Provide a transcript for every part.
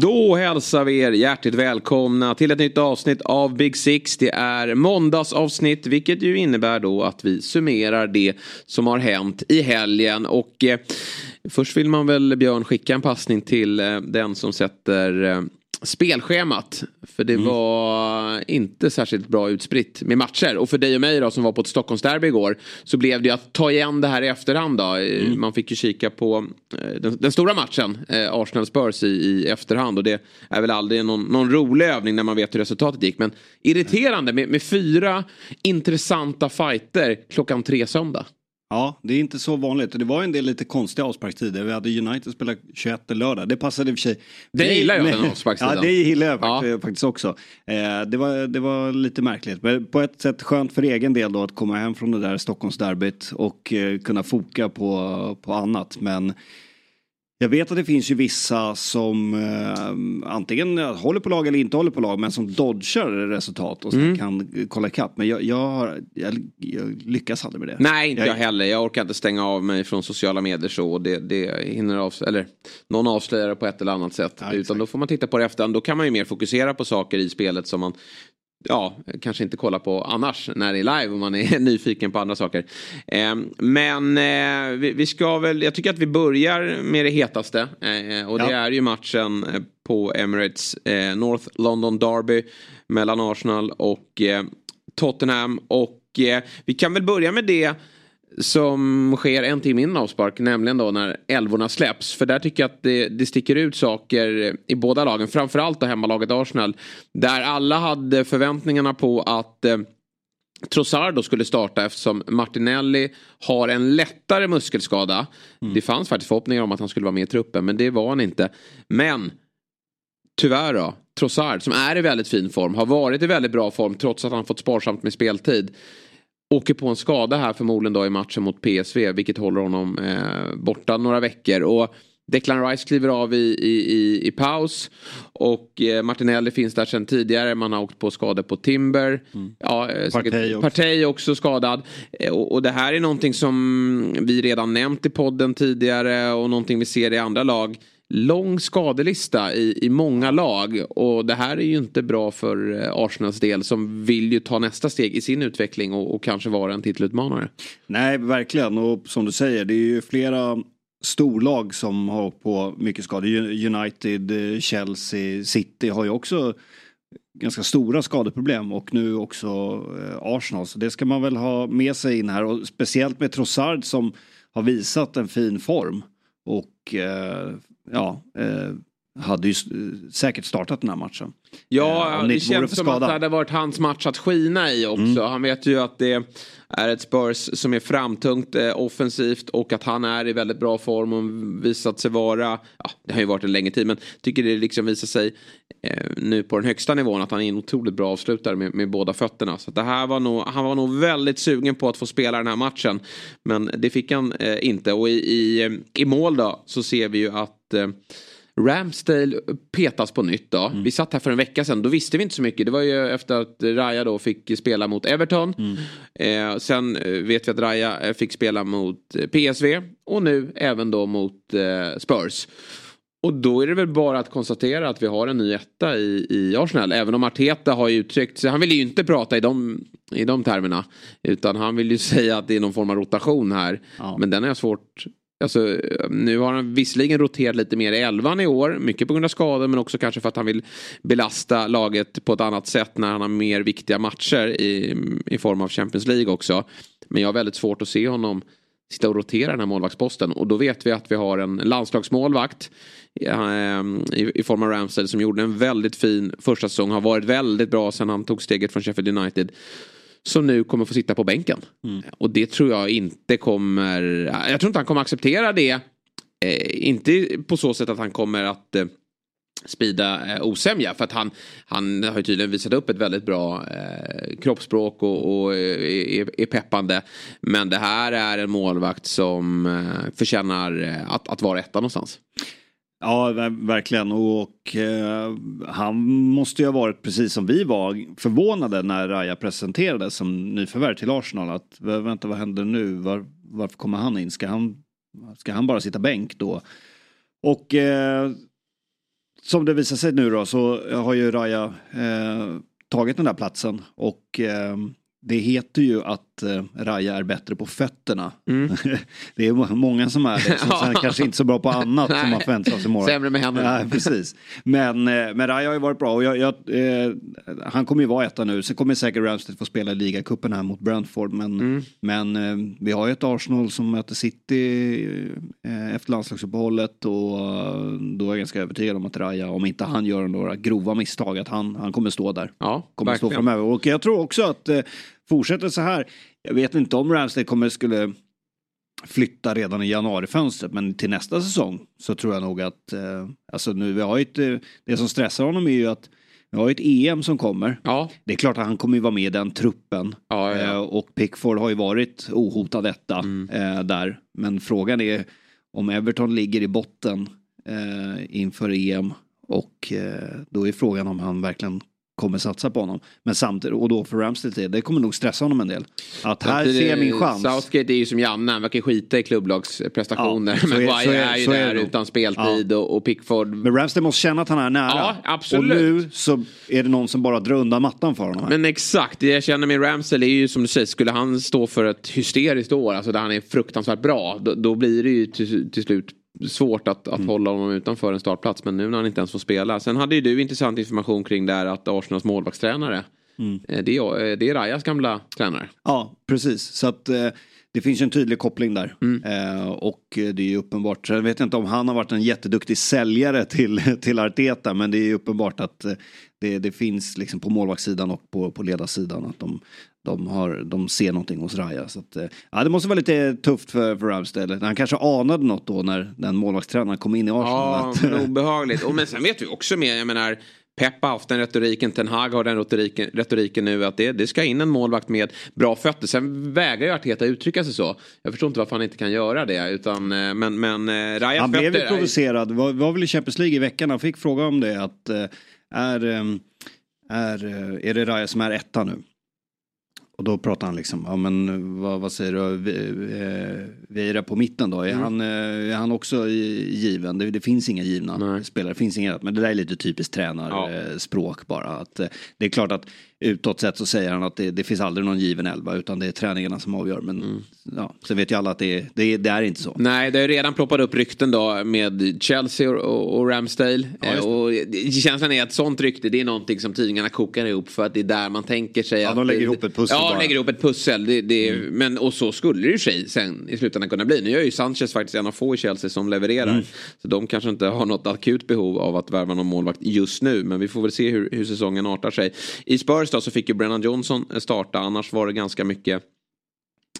Då hälsar vi er hjärtligt välkomna till ett nytt avsnitt av Big Six. Det är måndagsavsnitt vilket ju innebär då att vi summerar det som har hänt i helgen. Och eh, först vill man väl Björn skicka en passning till eh, den som sätter eh, spelschemat. För det mm. var inte särskilt bra utspritt med matcher. Och för dig och mig då som var på ett Stockholmsderby igår. Så blev det ju att ta igen det här i efterhand då. Mm. Man fick ju kika på eh, den, den stora matchen. Eh, Arsenal-Spurs i, i, efterhand. Och det är väl aldrig någon, någon rolig övning när man vet hur resultatet gick. Men irriterande med, med fyra intressanta fighter klockan tre söndag. Ja, det är inte så vanligt. Det var en del lite konstiga avsparkstider. Vi hade United spela 21 lördag. Det passade i och för sig. Det gillar jag, den avsparkstiden. Ja, det gillar jag ja. faktiskt också. Eh, det, var, det var lite märkligt. Men på ett sätt skönt för egen del då att komma hem från det där Stockholmsderbyt och eh, kunna foka på, på annat. Men jag vet att det finns ju vissa som eh, antingen håller på lag eller inte håller på lag men som dodgar resultat och mm. kan kolla ikapp. Men jag, jag, jag, jag, lyckas aldrig med det. Nej, inte jag, heller. Jag orkar inte stänga av mig från sociala medier så. Det, det hinner av, eller någon avslöjar det på ett eller annat sätt. Ja, utan då får man titta på det efterhand. Då kan man ju mer fokusera på saker i spelet som man ja, kanske inte kolla på annars när det är live om man är nyfiken på andra saker. Eh, men eh, vi, vi, ska väl, jag tycker att vi börjar med det hetaste eh, och det ja. är ju matchen eh, på Emirates eh, North London Derby mellan Arsenal och eh, Tottenham och vi kan väl börja med det som sker en timme innan avspark, nämligen då när älvorna släpps. För där tycker jag att det, det sticker ut saker i båda lagen, framförallt då hemmalaget Arsenal. Där alla hade förväntningarna på att eh, Trossard skulle starta eftersom Martinelli har en lättare muskelskada. Mm. Det fanns faktiskt förhoppningar om att han skulle vara med i truppen, men det var han inte. Men tyvärr då, Trossard som är i väldigt fin form, har varit i väldigt bra form trots att han fått sparsamt med speltid åker på en skada här förmodligen då i matchen mot PSV vilket håller honom eh, borta några veckor. Och Declan Rice kliver av i, i, i, i paus och eh, Martinelli finns där sedan tidigare. Man har åkt på skador på Timber. Mm. Ja, eh, Partey också. Partey också skadad. Eh, och, och, det här är någonting som vi redan nämnt i podden tidigare och någonting vi ser i andra lag lång skadelista i, i många lag och det här är ju inte bra för eh, Arsenals del som vill ju ta nästa steg i sin utveckling och, och kanske vara en titelutmanare. Nej, verkligen och som du säger det är ju flera storlag som har åkt på mycket skador. United, eh, Chelsea, City har ju också ganska stora skadeproblem och nu också eh, Arsenal. Så det ska man väl ha med sig in här och speciellt med Trossard som har visat en fin form. Och eh, ja, eh, hade ju säkert startat den här matchen. Ja, eh, det känns som att det hade varit hans match att skina i också. Mm. Han vet ju att det är ett Spurs som är framtungt eh, offensivt och att han är i väldigt bra form och visat sig vara, ja det har ju varit en längre tid men tycker det liksom visar sig eh, nu på den högsta nivån att han är en otroligt bra avslutare med, med båda fötterna. Så det här var nog, han var nog väldigt sugen på att få spela den här matchen. Men det fick han eh, inte och i, i, i mål då så ser vi ju att eh, Ramsdale petas på nytt då. Mm. Vi satt här för en vecka sedan, då visste vi inte så mycket. Det var ju efter att Raja då fick spela mot Everton. Mm. Eh, sen eh, vet vi att Raja eh, fick spela mot PSV och nu även då mot eh, Spurs. Och då är det väl bara att konstatera att vi har en ny etta i, i Arsenal. Även om Arteta har uttryckt sig, han vill ju inte prata i de, i de termerna. Utan han vill ju säga att det är någon form av rotation här. Ja. Men den jag svårt Alltså, nu har han visserligen roterat lite mer i elvan i år. Mycket på grund av skador men också kanske för att han vill belasta laget på ett annat sätt när han har mer viktiga matcher i, i form av Champions League också. Men jag har väldigt svårt att se honom sitta och rotera den här målvaktsposten. Och då vet vi att vi har en landslagsmålvakt ehm, i, i form av Ramsdale som gjorde en väldigt fin första säsong. Har varit väldigt bra sedan han tog steget från Sheffield United som nu kommer få sitta på bänken. Mm. Och det tror jag inte kommer, jag tror inte han kommer acceptera det Eh, inte på så sätt att han kommer att eh, sprida eh, osämja. För att han, han har ju tydligen visat upp ett väldigt bra eh, kroppsspråk och, och är, är, peppande. Men det här är en målvakt som eh, förtjänar eh, att, att vara etta någonstans. Ja, verkligen. Och eh, han måste ju ha varit, precis som vi var, förvånade när Raja presenterades som nyförvärv till Arsenal. Att vänta, vad händer nu? Var, varför kommer han in? Ska han, ska han bara sitta bänk då? Och eh, som det visar sig nu då så har ju Raja eh, tagit den där platsen och eh, det heter ju att eh, Raja är bättre på fötterna. Mm. det är många som är det. Som sen kanske inte så bra på annat som har förväntat sig imorgon. Sämre med händerna. Ja, precis. Men, eh, men Raja har ju varit bra och jag, jag, eh, han kommer ju vara etta nu. Sen kommer säkert Ramstead få spela ligacupen här mot Brentford. Men, mm. men eh, vi har ju ett Arsenal som möter City eh, efter landslagsuppehållet och eh, då är jag ganska övertygad om att Raja, om inte han gör några grova misstag, att han, han kommer stå där. Ja, kommer verkligen. stå framöver. Och jag tror också att fortsätter så här, jag vet inte om Ramsdale kommer skulle flytta redan i januarifönstret men till nästa säsong så tror jag nog att, eh, alltså nu vi har ett, eh, det som stressar honom är ju att vi har ett EM som kommer. Ja. Det är klart att han kommer ju vara med i den truppen. Ja, ja, eh, och Pickford har ju varit ohotad detta mm. eh, där. Men frågan är om Everton ligger i botten eh, inför EM och eh, då är frågan om han verkligen kommer satsa på honom. Men samtidigt, och då för Ramsdale det kommer nog stressa honom en del. Att här ser jag min chans. Southgate är ju som Janne, han verkar skita i klubblagsprestationer. Ja, men Maguire är, är, ju där utan speltid ja. och, och, Pickford. Men Ramsdale måste känna att han är nära. Ja, absolut. Och nu så är det någon som bara drar undan mattan för honom. Här. Men exakt, det jag känner med Ramsdale är ju som du säger, skulle han stå för ett hysteriskt år, alltså där han är fruktansvärt bra, då, då blir det ju till, till slut svårt att, att mm. hålla honom utanför en startplats. Men nu när han inte ens får spela. Sen hade ju du intressant information kring det här att Arsenals målvaktstränare. Mm. Eh, det, är, eh, det är Rajas gamla tränare. Ja, precis. Så att eh, det finns ju en tydlig koppling där. Mm. Eh, och det är ju uppenbart. Jag vet inte om han har varit en jätteduktig säljare till, till Arteta. Men det är uppenbart att det, det finns liksom på målvaktssidan och på, på ledarsidan. Att de, de, har, de ser någonting hos Raja. Så att, eh, ja, det måste vara lite tufft för, för Ramsdale. Han kanske anade något då när den målvaktstränaren kom in i Arsenal. Ja, men obehagligt. Och men sen vet vi också med, jag menar Pep har haft den retoriken, Ten Hag har den retoriken, retoriken nu att det, det ska in en målvakt med bra fötter. Sen vägrar ju Arteta uttrycka sig så. Jag förstår inte varför han inte kan göra det. Utan, eh, men, men eh, Ryan Han blev ju provocerad, var, var väl i Champions League i veckan, han fick fråga om det. Att, är, är, är det Raja som är etta nu? Och då pratar han liksom, ja men vad, vad säger du, Vieira på mitten då, är, mm. han, är han också given? Det, det finns inga givna Nej. spelare, det finns inga, men det där är lite typiskt tränarspråk ja. bara. Att, det är klart att utåt sett så säger han att det, det, finns aldrig någon given elva utan det är träningarna som avgör. Men mm. ja, sen vet ju alla att det, det, det, är inte så. Nej, det har redan ploppat upp rykten då med Chelsea och, och Ramsdale. Ja, eh, och känslan är att sånt rykte det är någonting som tidningarna kokar ihop för att det är där man tänker sig ja, att... de lägger ihop ett pussel Ja, de lägger ihop ett pussel. Det, det, mm. men, och så skulle det ju sig sen i slutändan kunna bli. Nu är ju Sanchez faktiskt en av få i Chelsea som levererar. Mm. Så de kanske inte har något akut behov av att värva någon målvakt just nu. Men vi får väl se hur, hur säsongen artar sig. I Spurs då så fick ju Brennan Johnson eh, starta. Annars var det ganska mycket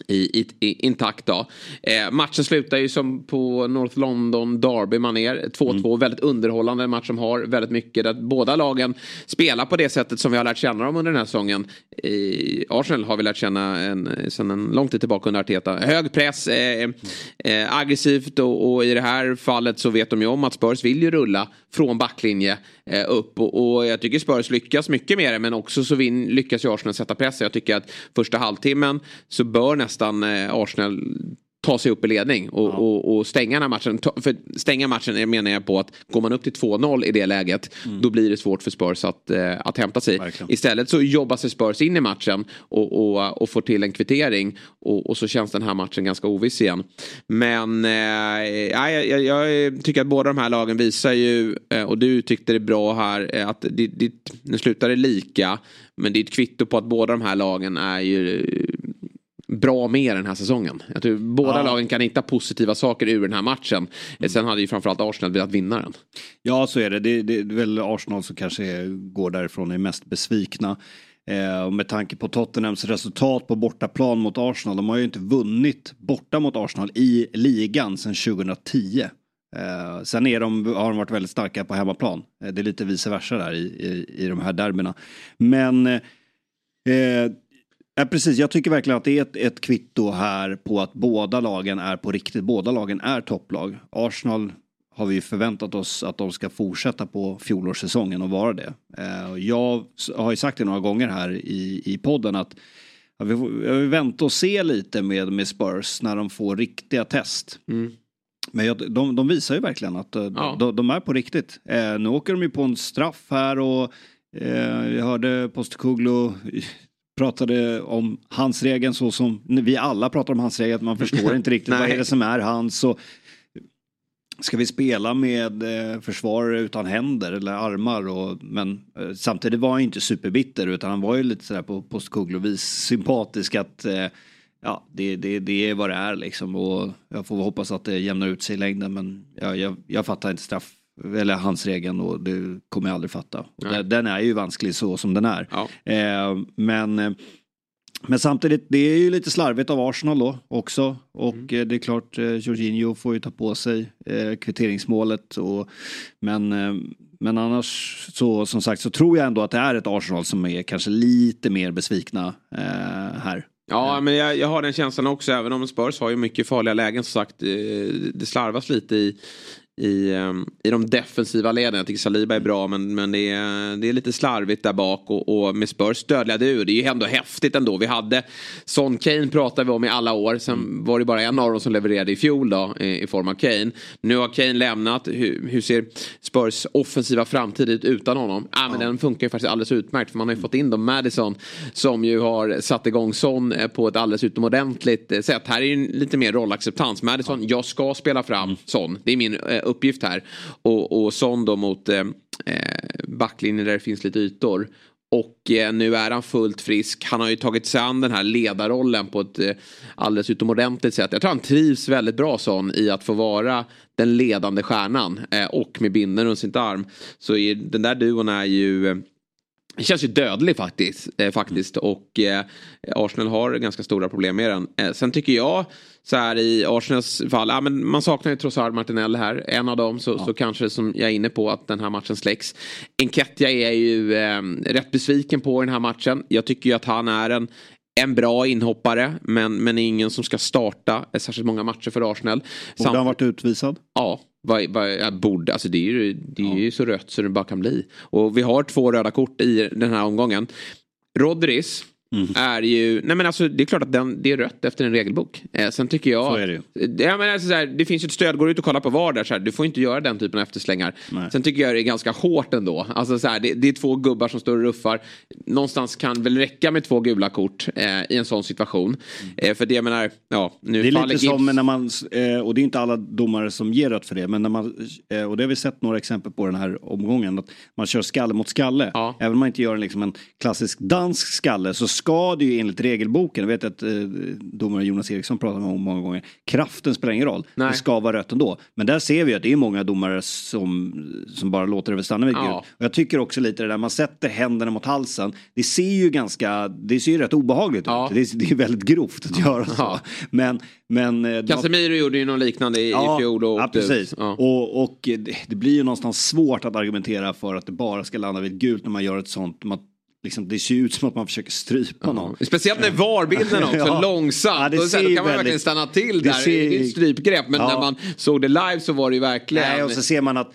i, i, i, intakt då. Eh, matchen slutar ju som på North London Derby maner 2-2. Mm. Väldigt underhållande en match som har väldigt mycket. Där båda lagen spelar på det sättet som vi har lärt känna dem under den här säsongen. I Arsenal har vi lärt känna en, sedan en lång tid tillbaka under Arteta. Hög press, eh, eh, aggressivt och, och, i det här fallet så vet de ju om att Spurs vill ju rulla från backlinje eh, upp. Och, och, jag tycker Spurs lyckas mycket med det men också så vin, lyckas ju Arsenal sätta press. Jag tycker att första halvtimmen så bör nästan eh, Arsenal ta sig upp i ledning och, ja. och, och, stänga den här matchen. För stänga matchen menar jag på att går man upp till 2-0 i det läget mm. då blir det svårt för Spurs att, äh, att hämta sig. Verkligen. Istället så jobbar sig Spurs in i matchen och, och, och får till en kvittering och, och så känns den här matchen ganska oviss igen. Men äh, jag, jag, jag, tycker att båda de här lagen visar ju äh, och du tyckte det bra här att det, det, nu slutar det lika men det är ett kvitto på att båda de här lagen är ju bra med den här säsongen. Jag tror båda ja. lagen kan hitta positiva saker ur den här matchen. Mm. Sen hade ju framförallt Arsenal velat vinna den. Ja, så är det. Det, det är väl Arsenal som kanske går därifrån är mest besvikna. Eh, med tanke på Tottenhams resultat på bortaplan mot Arsenal. De har ju inte vunnit borta mot Arsenal i ligan sedan 2010. Eh, sen är de, har de varit väldigt starka på hemmaplan. Eh, det är lite vice versa där i, i, i de här derbyna. Men eh, eh, precis, jag tycker verkligen att det är ett, ett kvitto här på att båda lagen är på riktigt. Båda lagen är topplag. Arsenal har vi förväntat oss att de ska fortsätta på fjolårssäsongen och vara det. Eh, jag har ju sagt det några gånger här i, i podden att jag vill vänta och se lite med, med Spurs när de får riktiga test. Mm. Men jag, de, de, visar ju verkligen att eh, ja. de, de, är på riktigt. Eh, nu åker de ju på en straff här och jag hörde Postekoglu pratade om hans regeln så som vi alla pratar om hans regeln. Man förstår inte riktigt vad är det som är hans. Och Ska vi spela med eh, försvarare utan händer eller armar? Och, men eh, samtidigt var han inte superbitter utan han var ju lite sådär på postkuglovis sympatisk att eh, ja, det, det, det är vad det är liksom och jag får hoppas att det jämnar ut sig i längden men jag, jag, jag fattar inte straff eller hans regeln och det kommer jag aldrig fatta. Den, den, är ju vansklig så som den är. Ja. Eh, men eh, men samtidigt, det är ju lite slarvigt av Arsenal då också. Och mm. Eh, det är klart, eh, Jorginho får ju ta på sig eh, kvitteringsmålet. Och, men, eh, men annars så som sagt så tror jag ändå att det är ett Arsenal som är kanske lite mer besvikna eh, här. Ja, men jag, jag, har den känslan också. Även om Spurs har ju mycket farliga lägen som sagt. Det slarvas lite i, i, ehm, i de defensiva leden. Jag tycker Saliba är bra men, men det, är, det är lite slarvigt där bak och, och med Spurs dödliga ur. Det är ju ändå häftigt ändå. Vi hade Son Kane pratade vi om i alla år. Sen var det bara en av dem som levererade i fjol då i, i form av Kane. Nu har Kane lämnat. Hur, hur ser Spurs offensiva framtid ut utan honom? Ah, men ja. Den funkar ju faktiskt alldeles utmärkt för man har ju fått in då Madison som ju har satt igång Son eh, på ett alldeles utomordentligt eh, sätt. Här är ju lite mer rollacceptans. Madison, ja. jag ska spela fram mm. Son. Det är min eh, uppgift här. Och, och Son då mot eh, eh, backlinjen där det finns lite ytor. Och eh, nu är han fullt frisk. Han har ju tagit sig an den här ledarrollen på ett eh, alldeles utomordentligt sätt. Jag tror han trivs väldigt bra sån i att få vara den ledande stjärnan. Eh, och med binden runt sin arm. Så är, den där duon är ju eh, det känns ju dödlig faktiskt. Eh, faktiskt. Och eh, Arsenal har ganska stora problem med den. Eh, sen tycker jag så här i Arsenals fall, ja, men man saknar ju Trossard Martinelli här. En av dem så, ja. så kanske som jag är inne på att den här matchen släcks. Enketia är ju eh, rätt besviken på den här matchen. Jag tycker ju att han är en en bra inhoppare men, men ingen som ska starta särskilt många matcher för Arsenal. Borde Samt... han varit utvisad? Ja, vad, vad, borde, alltså det är ju, det är ju så rött så det bara kan bli. Och vi har två röda kort i den här omgången. Rodris Mm. Är ju, nej men alltså det är klart att den, det är rött efter en regelbok. Eh, sen tycker jag... Så är det ju. Ja, men alltså, så här, det finns ju ett stöd, går ut och kollar på VAR där, så här, du får inte göra den typen av efterslängar. Nej. Sen tycker jag det är ganska hårt ändå. Alltså, så här, det, det, är två gubbar som står och ruffar. Någonstans kan väl räcka med två gula kort eh, i en sån situation. Mm. Eh, för det jag menar, ja, nu Det är lite Gibbs... som när man, eh, och det är inte alla domare som ger rött för det, men när man, eh, och det har vi sett några exempel på den här omgången, att man kör skalle mot skalle. Ja. Även om man inte gör en, liksom en klassisk dansk skalle så ska det ju enligt regelboken, jag vet att eh, domare Jonas Eriksson pratar om många gånger, kraften spelar ingen roll. Nej. Det ska vara rött ändå. Men där ser vi att det är många domare som, som bara låter det stanna vid ja. gult. Och jag tycker också lite det där man sätter händerna mot halsen. Det ser ju ganska, det ser ju rätt obehagligt ja. ut. Det är, det är väldigt grovt att göra så. Men, men, eh, Casemiro de... gjorde ju något liknande i, ja, i fjol och ja, precis. Ja. Och, och det, det blir ju någonstans svårt att argumentera för att det bara ska landa vid gult när man gör ett sånt. Man Liksom, det ser ut som att man försöker strypa någon. Speciellt med VAR-bilden också, ja. långsamt. Ja, det då, så här, då kan man väldigt... verkligen stanna till där. Det, ser... det är ett strypgrepp men ja. när man såg det live så var det ju verkligen. Nej, och så ser man att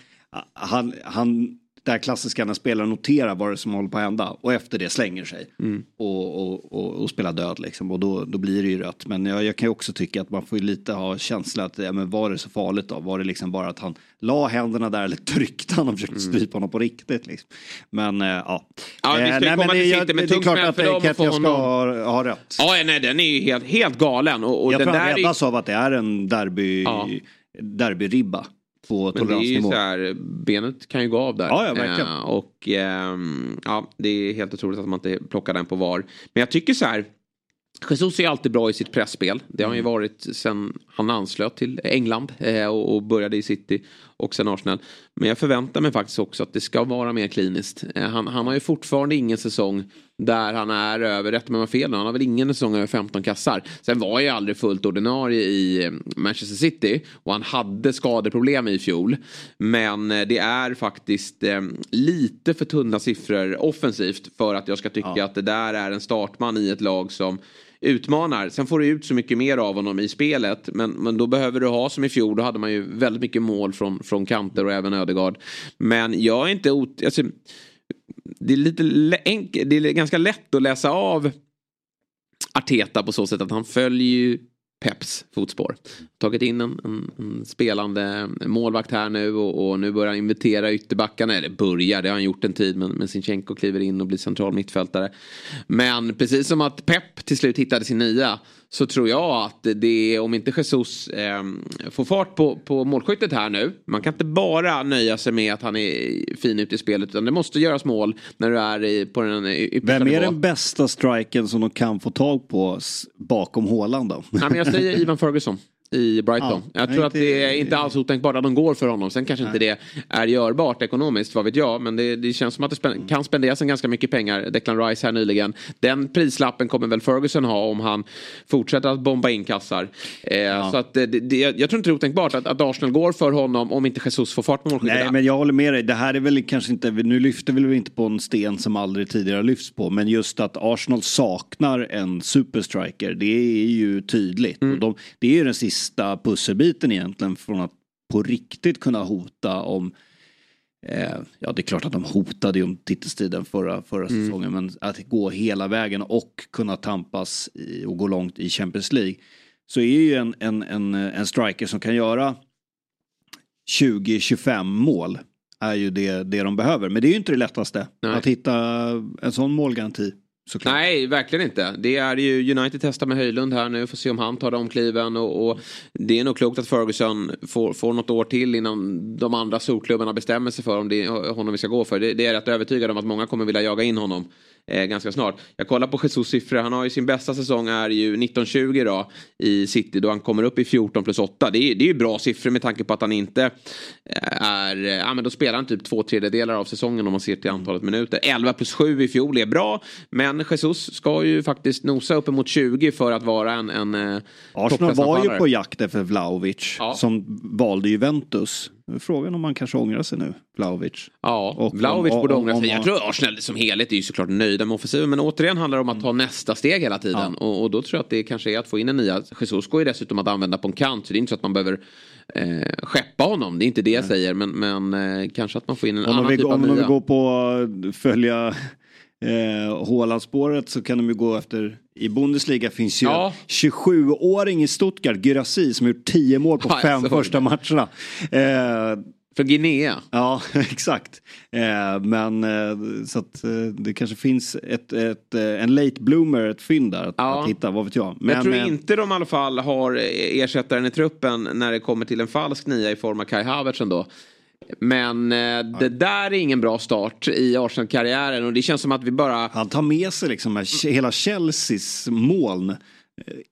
han, han det här klassiska när spelaren noterar vad det som håller på att hända och efter det slänger sig mm. och, och, och, och, spelar död liksom och då, då blir det ju rött. Men jag, jag kan ju också tycka att man får lite ha känsla att ja, men var det så farligt då? Var det liksom bara att han la händerna där eller tryckte han och försökte mm. strypa honom på riktigt? Liksom. Men äh, ja. Ja, vi ska ju eh, komma till City med tungt spel för dem. Ketia ska ha, ha rött. Ja, nej, den är ju helt, helt galen. Och, och jag den tror han räddas är... av att det är en derby, ja. derbyribba på. Men det är ju så här, benet kan ju gå av där. Ja, ja verkligen. Eh, och eh, ja, det är helt otroligt att man inte plockar den på VAR. Men jag tycker så här. Jesus är alltid bra i sitt pressspel Det har han ju mm. varit sen han anslöt till England eh, och, och, började i City. Och sen Arsenal. Men jag förväntar mig faktiskt också att det ska vara mer kliniskt. Eh, han, han har ju fortfarande ingen säsong där han är över, rätt med fel, han har väl ingen säsong över 15 kassar. Sen var jag aldrig fullt ordinarie i eh, Manchester City och han hade skadeproblem i fjol. Men eh, det är faktiskt eh, lite för tunna siffror offensivt för att jag ska tycka ja. att det där är en startman i ett lag som utmanar. Sen får du ut så mycket mer av honom i spelet. Men, men då behöver du ha som i fjol. Då hade man ju väldigt mycket mål från, från kanter och även Ödegard. Men jag är inte... Ot alltså, det är lite det är ganska lätt att läsa av Arteta på så sätt att han följer ju... Peps fotspår. Tagit in en, en, en spelande målvakt här nu och, och, nu börjar han invitera ytterbackarna. Eller börjar, det har han gjort en tid men, men Sinchenko kliver in och blir central mittfältare. Men precis som att Pep till slut hittade sin nya så tror jag att det är, om inte Jesus eh, får fart på, på målskyttet här nu. Man kan inte bara nöja sig med att han är fin ute i spelet utan det måste göras mål när du är i, på den yppersta Vem är nivå. den bästa striken som de kan få tag på bakom Håland då? Nej, men jag säger Ivan Ferguson i Brighton. Ja, jag tror att det är inte alls otänkbart att de går för honom. Sen kanske nej. inte det är görbart ekonomiskt, vad vet jag. Men det, det känns som att det spend kan spenderas en ganska mycket pengar. Declan Rice här nyligen. Den prislappen kommer väl Ferguson ha om han fortsätter att bomba in kassar. Eh, ja. Så att det, det, jag tror inte det är otänkbart att, att Arsenal går för honom om inte Jesus får fart på målskyttet. Nej, men jag håller med dig. Det här är väl kanske inte, nu lyfter vi väl inte på en sten som aldrig tidigare lyfts på. Men just att Arsenal saknar en superstriker, det är ju tydligt. Mm. De, det är ju den sista pusselbiten pusselbiten egentligen från att på riktigt kunna hota om eh, Ja det är klart att de hotade ju om titelstriden förra, förra mm. säsongen men att gå hela vägen och kunna tampas i, och gå långt i Champions League. Så är ju en, en, en, en striker som kan göra 20-25 mål är ju det, det de behöver. Men det är ju inte det lättaste Nej. att hitta en sån målgaranti. Såklart. Nej, verkligen inte. Det är ju United testar med Höjlund här nu. Får se om han tar de kliven. Och, och, det är nog klokt att Ferguson får, får något år till innan de andra storklubbarna bestämmer sig för om det är honom vi ska gå för. Det, det är jag rätt övertygad om att många kommer vilja jaga in honom eh, ganska snart. Jag kollar på Jesus siffror. Han har ju sin bästa säsong är ju 1920 då i City då han kommer upp i 14 plus 8. Det är, det är ju bra siffror med tanke på att han inte eh, är, ja men då spelar han typ två tredjedelar av säsongen om man ser till antalet minuter. 11 plus 7 i fjol är bra. Men Jesus ska ju faktiskt nosa uppemot 20 för att vara en, en eh, Arsenal var ju på jakt efter Vlaovic ja. som valde Juventus. Frågan om man kanske ångrar sig nu, Vlaovic. Ja, och Vlaovic borde ångra sig. Jag tror Arsenal som helhet är ju såklart nöjda med offensiven. Men återigen handlar det om att ta nästa steg hela tiden. Ja. Och, och, då tror jag att det kanske är att få in en nya. Jesus går ju dessutom att använda på en kant. Så det är inte så att man behöver eh, skeppa honom. Det är inte det jag säger. Men, men eh, kanske att man får in en om annan vi, typ om av. Om vi går på följa eh, Hålandsspåret så kan de ju gå efter i Bundesliga finns ju ja. 27-åring i Stuttgart, Gyrassi, som har gjort 10 mål på fem första matcherna. Eh, för Guinea? Ja, exakt. Eh, men eh, så att eh, det kanske finns ett, ett, eh, en late bloomer, ett fynd där att, ja. att hitta, vad vet jag. Men, jag tror eh, inte de i alla fall har ersättaren i truppen när det kommer till en falsk nia i form av Kai Havertz ändå. Men eh, det där är ingen bra start i Arsenal-karriären och det känns som att vi bara... Han tar med sig liksom hela Chelseas moln eh,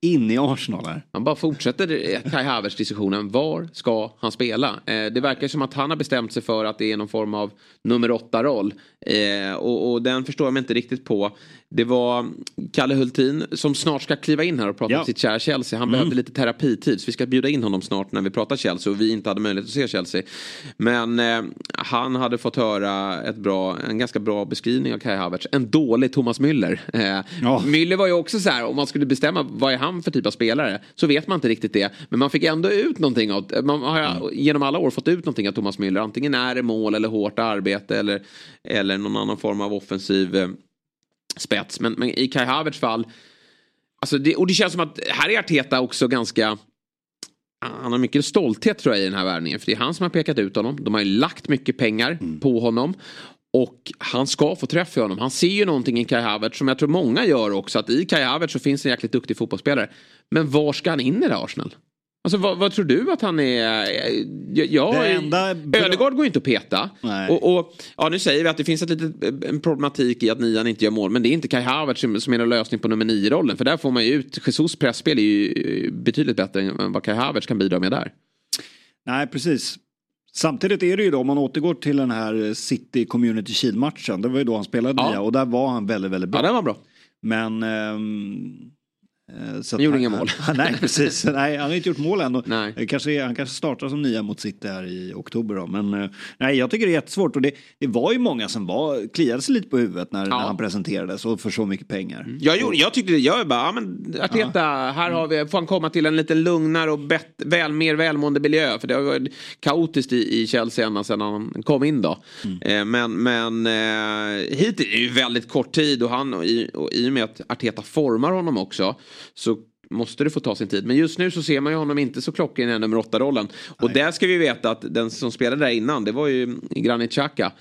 in i Arsenal här. Han bara fortsätter Kai Havertz diskussionen. Var ska han spela? Eh, det verkar som att han har bestämt sig för att det är någon form av nummer åtta roll. Eh, och, och, den förstår jag mig inte riktigt på. Det var Kalle Hultin som snart ska kliva in här och prata ja. om sitt kära Chelsea. Han mm. behövde lite terapitid så vi ska bjuda in honom snart när vi pratar Chelsea och vi inte hade möjlighet att se Chelsea. Men eh, han hade fått höra ett bra, en ganska bra beskrivning av Kai Havertz. En dålig Thomas Müller. Eh, ja. Müller var ju också så här, om man skulle bestämma vad är han för typ av spelare så vet man inte riktigt det. Men man fick ändå ut någonting av, man har mm. genom alla år fått ut någonting av Thomas Müller. Antingen är det mål eller hårt arbete eller, eller någon annan form av offensiv eh, spets. Men, men i Kai Havertz fall, alltså det, och det känns som att här är Arteta också ganska han har mycket stolthet tror jag i den här värvningen. För det är han som har pekat ut honom. De har ju lagt mycket pengar mm. på honom. Och han ska få träff i honom. Han ser ju någonting i Kai Havertz som jag tror många gör också. Att i Kai Havertz så finns en jäkligt duktig fotbollsspelare. Men var ska han in i det Arsenal? Alltså vad, vad, tror du att han är? Ja, Ödegaard går ju inte att peta. Och, och, ja, nu säger vi att det finns ett litet, en problematik i att nian inte gör mål. Men det är inte Kai Havertz som, som är en lösning på nummer nio-rollen. För där får man ju ut, Jesus pressspel är ju betydligt bättre än vad Kai Havertz kan bidra med där. Nej, precis. Samtidigt är det ju då, om man återgår till den här City Community Shield-matchen, det var ju då han spelade Ja. nia och där var han väldigt, väldigt bra. Ja, den var bra. Men... eh, så Han gjorde att- inga mål. Nej, precis. Nej, han har inte gjort mål än. Nej. eh, Kanske, han kanske startar som nia mot City här i oktober då. Men eh, nej, jag tycker det är jättesvårt. Och det, det var ju många som var, kliade sig lite på huvudet när, när han presenterades och för så mycket pengar. Jag, gjorde, jag tyckte jag bara, ja, men Arteta, här har vi, får han komma till en lite lugnare och bett, väl, mer välmående miljö. För det har varit kaotiskt i, i Chelsea ända sedan han kom in då. Eh, men men eh, hit är det ju väldigt kort tid och, han, och, i, och i och med att Arteta formar honom också så måste det få ta sin tid. Men just nu så ser man ju honom inte så klockren i den nummer åtta-rollen. Och där ska vi veta att den som spelade där innan det var ju Granit Xhaka.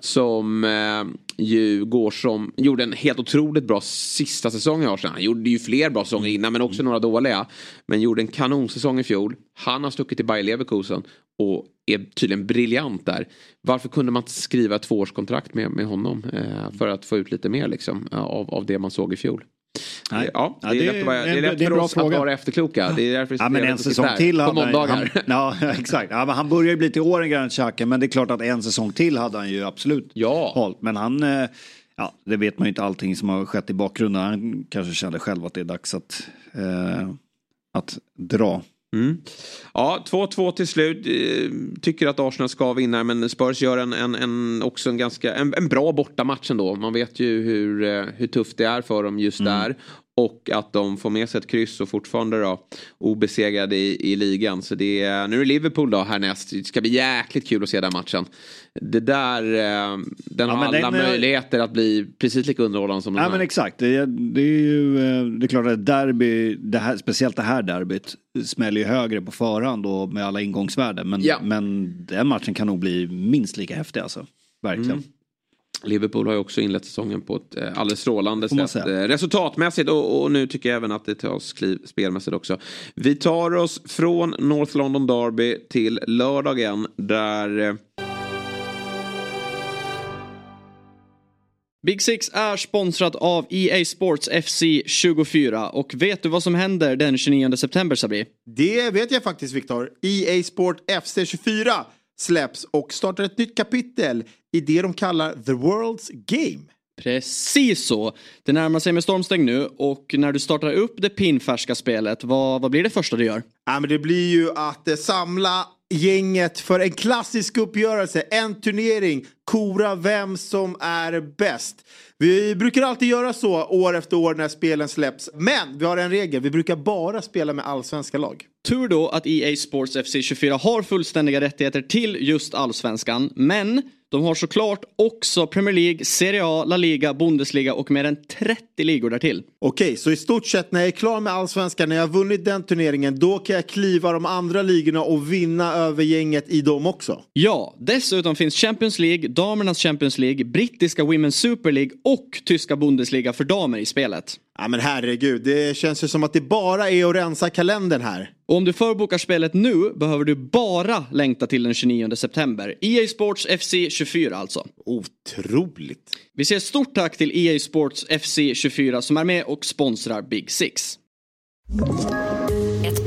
Som eh, ju går som, gjorde en helt otroligt bra sista säsong i Arsenal. Han gjorde ju fler bra säsonger innan men också några dåliga. Men gjorde en kanonsäsong i fjol. Han har stuckit till Bayer Leverkusen och är tydligen briljant där. Varför kunde man inte skriva ett tvåårskontrakt med, med honom? Eh, för att få ut lite mer liksom av, av det man såg i fjol. Nej. Ja, det är Ja, det lätt, att vara, är det är en- lätt det är för bra oss fråga. att vara efterkloka. Det är därför Ja men en säsong till På hade måndagar. han, ja, exakt. Ja, men han börjar ju bli till åren Granit Xhaka men det är klart att en säsong till hade han ju absolut Ja. hållit. Men han, eh, ja det vet man ju inte allting som har skett i bakgrunden. Han kanske kände själv att det är dags att, eh, att dra. Mm. Ja, 2-2 till slut. Eh, Tycker att Arsenal ska vinna men Spurs gör en, en, en, också en, ganska, en, en bra bortamatch ändå. Man vet ju hur, eh, hur tufft det är för dem just där. Och att de får med sig ett kryss och fortfarande då obesegrade i, i ligan. Så det är, nu är det Liverpool då härnäst. Det ska bli jäkligt kul att se den matchen. Det där, eh, den har alla den, möjligheter att bli precis lika underhållande som den Ja här. men exakt, det är, det är ju eh, det är klart att derby, det här, speciellt det här derbyt smäller ju högre på förhand och med alla ingångsvärden. Men, Ja. men den matchen kan nog bli minst lika häftig alltså. Verkligen. Mm. Liverpool har ju också inlett säsongen på ett eh, alldeles strålande sätt. Eh, Resultatmässigt och, och nu tycker jag även att det tas kliv spelmässigt också. Vi tar oss från North London Derby till lördagen där eh, Big Six är sponsrat av EA Sports FC 24 och vet du vad som händer den 29 september Sabri? Det vet jag faktiskt Viktor. EA Sport FC24 släpps och startar ett nytt kapitel i det de kallar The World's Game. Precis så. Det närmar sig med stormsteg nu och när du startar upp det pinfärska spelet, vad, vad blir det första du gör? Ja, men det blir ju att eh, samla gänget för en klassisk uppgörelse, en turnering, kora vem som är bäst. Vi brukar alltid göra så år efter år när spelen släpps. Men vi har en regel, vi brukar bara spela med allsvenska lag. Tur då att EA Sports FC 24 har fullständiga rättigheter till just allsvenskan, men de har såklart också Premier League, Serie A, La Liga, Bundesliga och mer än 30 ligor därtill. Okej, så i stort sett när jag är klar med allsvenskan, när jag har vunnit den turneringen, då kan jag kliva de andra ligorna och vinna över gänget i dem också. Ja, dessutom finns Champions League, damernas Champions League, brittiska Women's Super League och tyska Bundesliga för damer i spelet. Ja men herregud, det känns ju som att det bara är att rensa kalendern här. Och om du förbokar spelet nu behöver du bara längta till den 29 september. EA Sports FC 24 alltså. Otroligt. Vi säger stort tack till EA Sports FC 24 som är med och sponsrar Big Six.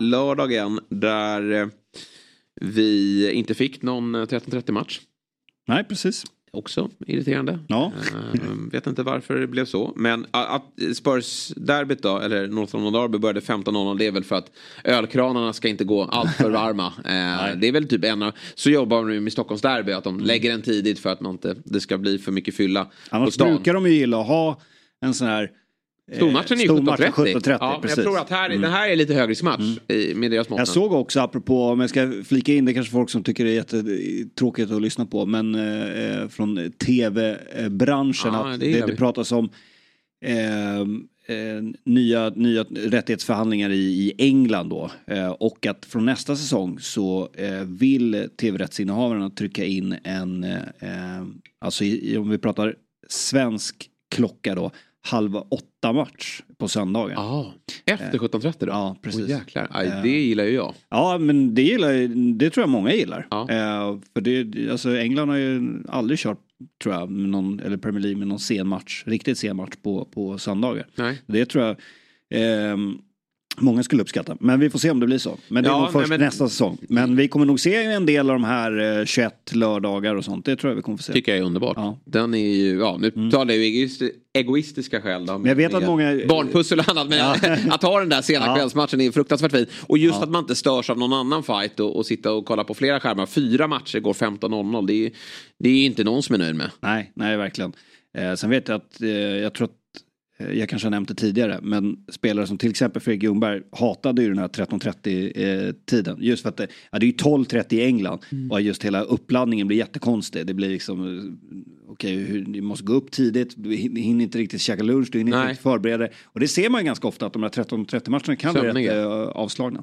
Lördagen där eh, vi inte fick någon eh, 13-30 match. Nej, precis. Också irriterande. Ja. Eh, vet inte varför det blev så. Men att Spurs-derbyt då, eller North London Derby började 15.00 det är väl för att ölkranarna ska inte gå allt för varma. Eh, det är väl typ en av, så jobbar de ju med Stockholms derby att de lägger den tidigt för att man inte, det ska bli för mycket fylla på Annars stan. brukar de ju gilla att ha en sån här eh, Stormatchen är ju stormatchen 17.30. 17.30, Ja, precis. Mm. jag tror att här, den här är lite högriskmatch i- med deras mått. Jag såg också, apropå, om jag ska flika in, det är kanske folk som tycker det är jättetråkigt att lyssna på, men eh, från tv-branschen Ja, att det det, det, pratas om eh, eh, nya, nya rättighetsförhandlingar i, i England då. Eh, och att från nästa säsong så eh, vill tv-rättsinnehavarna trycka in en, eh, alltså i, om vi pratar svensk klocka då, halv åtta match på söndagar. Ja, efter 17.30 då? Ja, precis. Oh, jäklar. Aj, det gillar ju jag. Ja, men det, gillar, det tror jag många gillar. Ja. Eh, för det, alltså England har ju aldrig kört, tror jag, med någon, eller Premier League med någon sen match, riktigt sen match på, på söndagar. Nej. Det tror jag ehm, många skulle uppskatta. Men vi får se om det blir så. Men det är Ja, nog först nej, men- nästa säsong. Men vi kommer nog se en del av de här eh, 21 lördagar och sånt. Det tror jag vi kommer få se. Tycker jag är underbart. Ja. Mm. Den är ju, ja nu talar jag ju egoisti- egoistiska skäl då. Men jag vet att många- Barnpussel och annat. Men att ha den där sena Ja. kvällsmatchen är fruktansvärt fint. Och just att man inte störs av någon annan fight och, och sitta och kolla på flera skärmar. Fyra matcher går 15.00. Det är ju det är inte någon som är nöjd med. Nej, nej verkligen. Eh, sen vet jag att, eh, jag tror att, eh, jag kanske har nämnt det tidigare, men spelare som till exempel Fredrik Ljungberg hatade ju den här 13.30 eh. Just för att det, ja, det är ju 12.30 i England och just hela uppladdningen blir jättekonstig. Det blir liksom, eh, okej, hur- du måste gå upp tidigt, du hin- hinner inte riktigt käka lunch, du hinner Nej. inte riktigt förbereda dig. Och det ser man ju ganska ofta att de här 13.30 matcherna kan bli rätt Sömniga. eh, avslagna.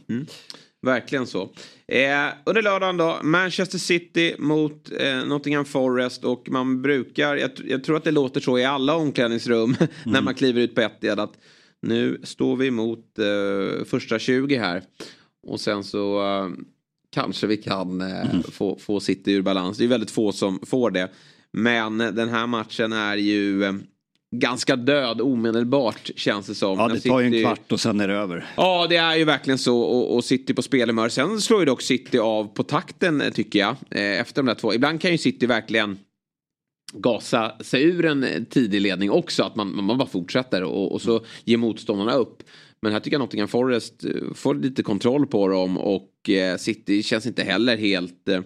Verkligen så. Eh, under lördagen då, Manchester City mot eh, Nottingham Forest och man brukar, jag, jag tror att det låter så i alla omklädningsrum när man kliver ut på Etihad att nu står vi mot eh, första 20 här och sen så eh, kanske vi kan eh, få, få City ur balans. Det är väldigt få som får det. Men den här matchen är ju eh, ganska död omedelbart känns det som. Ja, det tar ju en kvart och sen är det över. Ja, det är ju verkligen så och, och City på spelhumör. Sen slår ju dock City av på takten eh, tycker jag. Eh, efter de där två. Ibland kan ju City verkligen gasa sig ur en eh, tidig ledning också. Att man, man bara fortsätter och, och så ger motståndarna upp. Men här tycker jag Nottingham Forest får lite kontroll på dem och eh, City känns inte heller helt... Eh,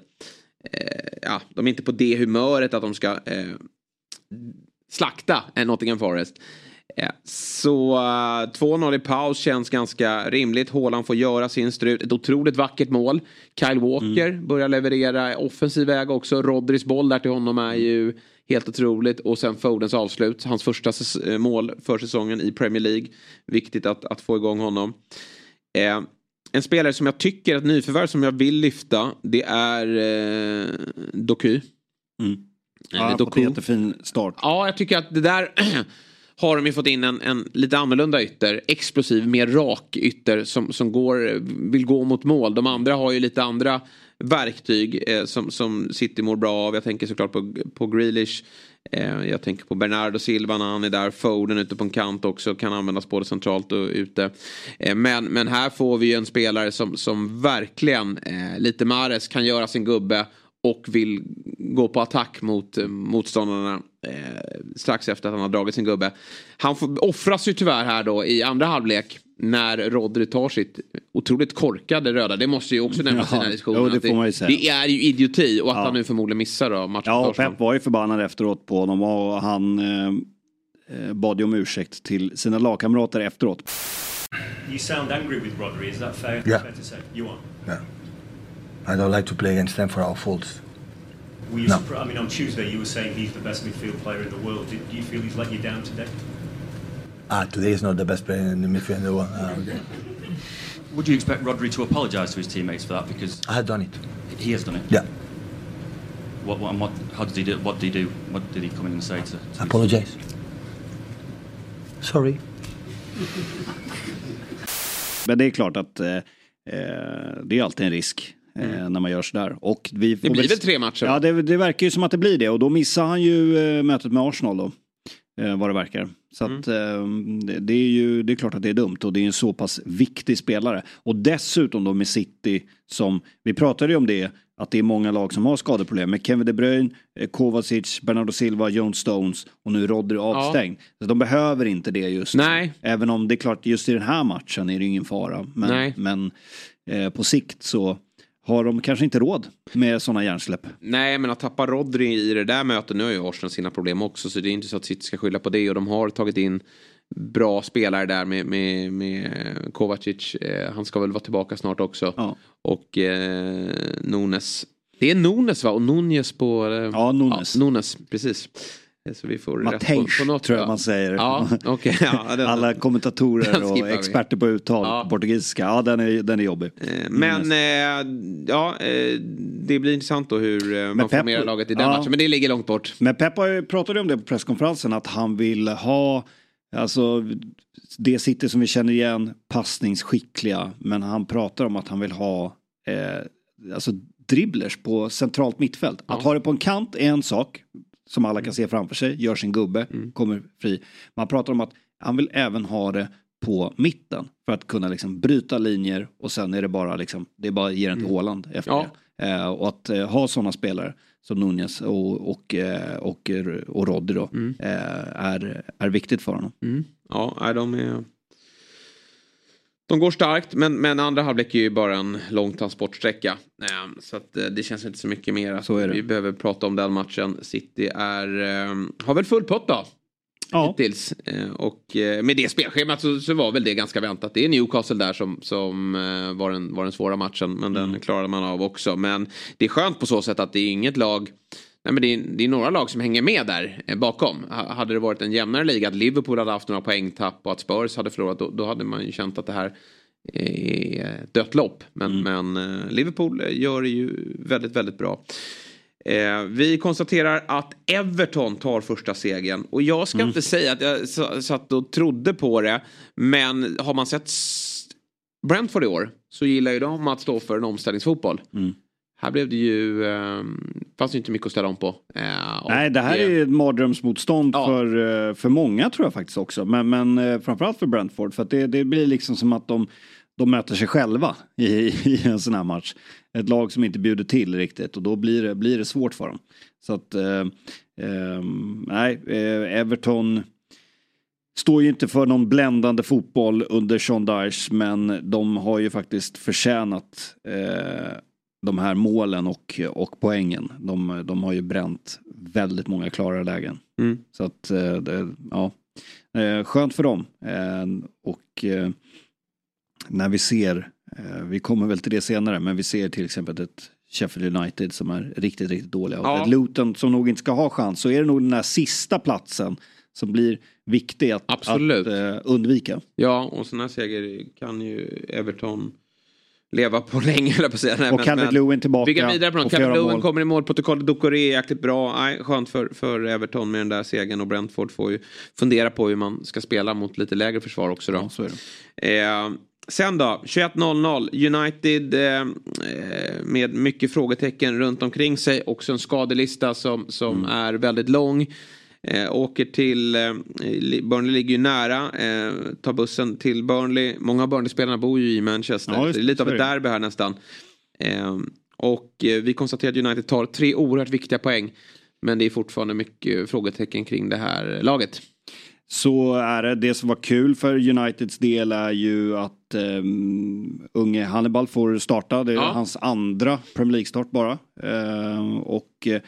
ja, de är inte på det humöret att de ska eh, slakta Nottingham Forest. Eh, Så eh, 2-0 i paus känns ganska rimligt. Haaland får göra sin strut. Ett otroligt vackert mål. Kyle Walker börjar leverera offensiv väg också. Rodris boll där till honom är ju helt otroligt. Och sen Fodens avslut. Hans första eh, mål för säsongen i Premier League. Viktigt att, att få igång honom. Eh, en spelare som jag tycker, ett nyförvärv som jag vill lyfta. Det är eh, Doku. Mm. Ja, han har fått en jättefin start. Ja, jag tycker att det där har de ju fått in en, en lite annorlunda ytter. Explosiv, mer rak ytter som, som går, vill gå mot mål. De andra har ju lite andra verktyg eh, som, som City mår bra av. Jag tänker såklart på, på Grealish. Eh, jag tänker på Bernardo Silva när han är där. Foden ute på en kant också kan användas både centralt och ute. Eh, men, men här får vi ju en spelare som, som verkligen, eh, lite Mares, kan göra sin gubbe och vill gå på attack mot eh, motståndarna eh, strax efter att han har dragit sin gubbe. Han får, offras ju tyvärr här då i andra halvlek när Rodri tar sitt otroligt korkade röda. Det måste ju också nämnas i den här diskussionen. jo, det att får man ju säga. det är ju idioti och att Ja. han nu förmodligen missar då matchen Ja, och. Pep var ju förbannad efteråt på honom och han eh, eh, bad ju om ursäkt till sina lagkamrater efteråt. You sound angry with Rodri, is that fair, Yeah. fair to say? You are? Yeah. I don't like to play against them for our faults. Were you No. surpri- I mean, on Tuesday you were saying he's the best midfield player in the world. Did, do you feel he's let you down today? Ah, today is not the best player in the midfield in the world. Ah, okay. Would you expect Rodri to apologise to his teammates for that because I had done it. he has done it? Yeah. What, what, and what, how did he do? What did he do? What did he come in and say to? to his- Apologize. Sorry. Men det är klart att eh, eh, det är alltid en risk eh, när man gör sådär. Och vi Mm. Det blir väl tre matcher? Ja, det, det verkar ju som att det blir det och då missar han ju eh, mötet med Arsenal då. Eh, vad det verkar. Så Mm. att eh, det, det är ju det är klart att det är dumt och det är en så pass viktig spelare. Och dessutom då med City som, vi pratade ju om det, att det är många lag som har skadeproblem med Kevin De Bruyne, Kovacic, Bernardo Silva, John Stones och nu Rodri avstängd. Så de behöver inte det just nu. Nej. Även om det är klart just i den här matchen är det ingen fara. Men, Nej. men eh, på sikt så har de kanske inte råd med sådana hjärnsläpp. Nej, men att tappa Rodri i det där mötet, nu har ju Arsenal sina problem också, så det är inte så att City ska skylla på det och de har tagit in bra spelare där med, med, med Kovacic. Eh, han ska väl vara tillbaka snart också. Ja. Och eh, Nunes. Det är Nunes va? Och Nunes på... Eh, Ja, Nunes. Ja, Nunes, precis. Så vi får rätt på, Matej på något. tror jag ja. man säger. Ja, okej. ja, den- Alla kommentatorer och vi. experter på uttal Ja. portugisiska. Ja, den är, den är jobbig. Men eh, ja, eh, det blir intressant då hur eh, man Pep- formerar laget i den ja. matchen. Men det ligger långt bort. Men Pep pratade om det på presskonferensen att han vill ha Alltså det sitter som vi känner igen passningsskickliga men han pratar om att han vill ha eh, alltså dribblers på centralt mittfält. Att ha det på en kant är en sak som alla kan se framför sig, gör sin gubbe, kommer fri. Man pratar om att han vill även ha det på mitten för att kunna liksom bryta linjer och sen är det bara liksom, det är bara att ge den till Håland efter Ja. det. Eh, och att eh, ha sådana spelare som Nunez och, och, eh, och, och Rodri då, eh, är, är viktigt för honom. Mm. Ja, de är... De går starkt men, men andra halvlek är ju bara en lång transportsträcka. Eh, Så att eh, det känns inte så mycket mer. Så. Vi behöver prata om den matchen. City är, eh, har väl full pott då. Ja. Hittills. Eh, Och eh, med det spelschemat så, så var väl det ganska väntat. Det är Newcastle där som, som var, den, var den svåra matchen. Men Mm. den klarade man av också. Men det är skönt på så sätt att det är inget lag Nej, men det, är, det är några lag som hänger med där eh, bakom. Ha- Hade det varit en jämnare liga, att Liverpool hade haft några poängtapp och att Spurs hade förlorat, då, då hade man ju känt att det här är dött lopp. Men, men eh, Liverpool eh, gör det ju väldigt, väldigt bra. Eh, vi konstaterar att Everton tar första segern. Och jag ska inte säga att jag satt och trodde på det. Men har man sett Brentford i år så gillar ju de att stå för en omställningsfotboll. Här blev det ju, eh, fanns det inte mycket att ställa om på. Eh, Nej, det här är ju ett mardrömsmotstånd Ja. för, eh, för många tror jag faktiskt också. Men, men eh, framförallt för Brentford. För att det, det blir liksom som att de, de möter sig själva i, i en sån här match. Ett lag som inte bjuder till riktigt och då blir det, blir det svårt för dem. Så att, eh, eh, nej, Everton står ju inte för någon bländande fotboll under Sean Dyche men de har ju faktiskt förtjänat eh, de här målen och, och poängen. De, de har ju bränt väldigt många klara lägen. Mm. Så att, eh, det, ja, eh, skönt för dem. Eh, Och när vi ser, vi kommer väl till det senare, men vi ser till exempel ett Sheffield United som är riktigt, riktigt dåliga. Och ett Luton som nog inte ska ha chans, så är det nog den här sista platsen som blir viktig att, att undvika. Ja, och sån här seger kan ju Everton leva på länge, jag på att säga. Nej, Och Calvert-Lewin tillbaka Vi kan vidare på något. Calvert-Lewin mål. kommer i målprotokollet. Ducoré är jäkligt bra. Nej, skönt för, för Everton med den där segern. Och Brentford får ju fundera på hur man ska spela mot lite lägre försvar också. Då. Ja. Eh, sen då, 21.00. United eh, eh, med mycket frågetecken runt omkring sig. Också en skadelista som, som Mm. är väldigt lång. Eh, åker till, eh, Burnley ligger ju nära, eh, tar bussen till Burnley. Många av Burnley-spelarna bor ju i Manchester. Ja, just det är lite av ett derby här nästan. Eh, och eh, vi konstaterar att United tar tre oerhört viktiga poäng. Men det är fortfarande mycket frågetecken kring det här laget. Så är det. Det som var kul för Uniteds del är ju att um, unge Hannibal får starta. Det är Ja. hans andra Premier League-start bara. Eh, och eh,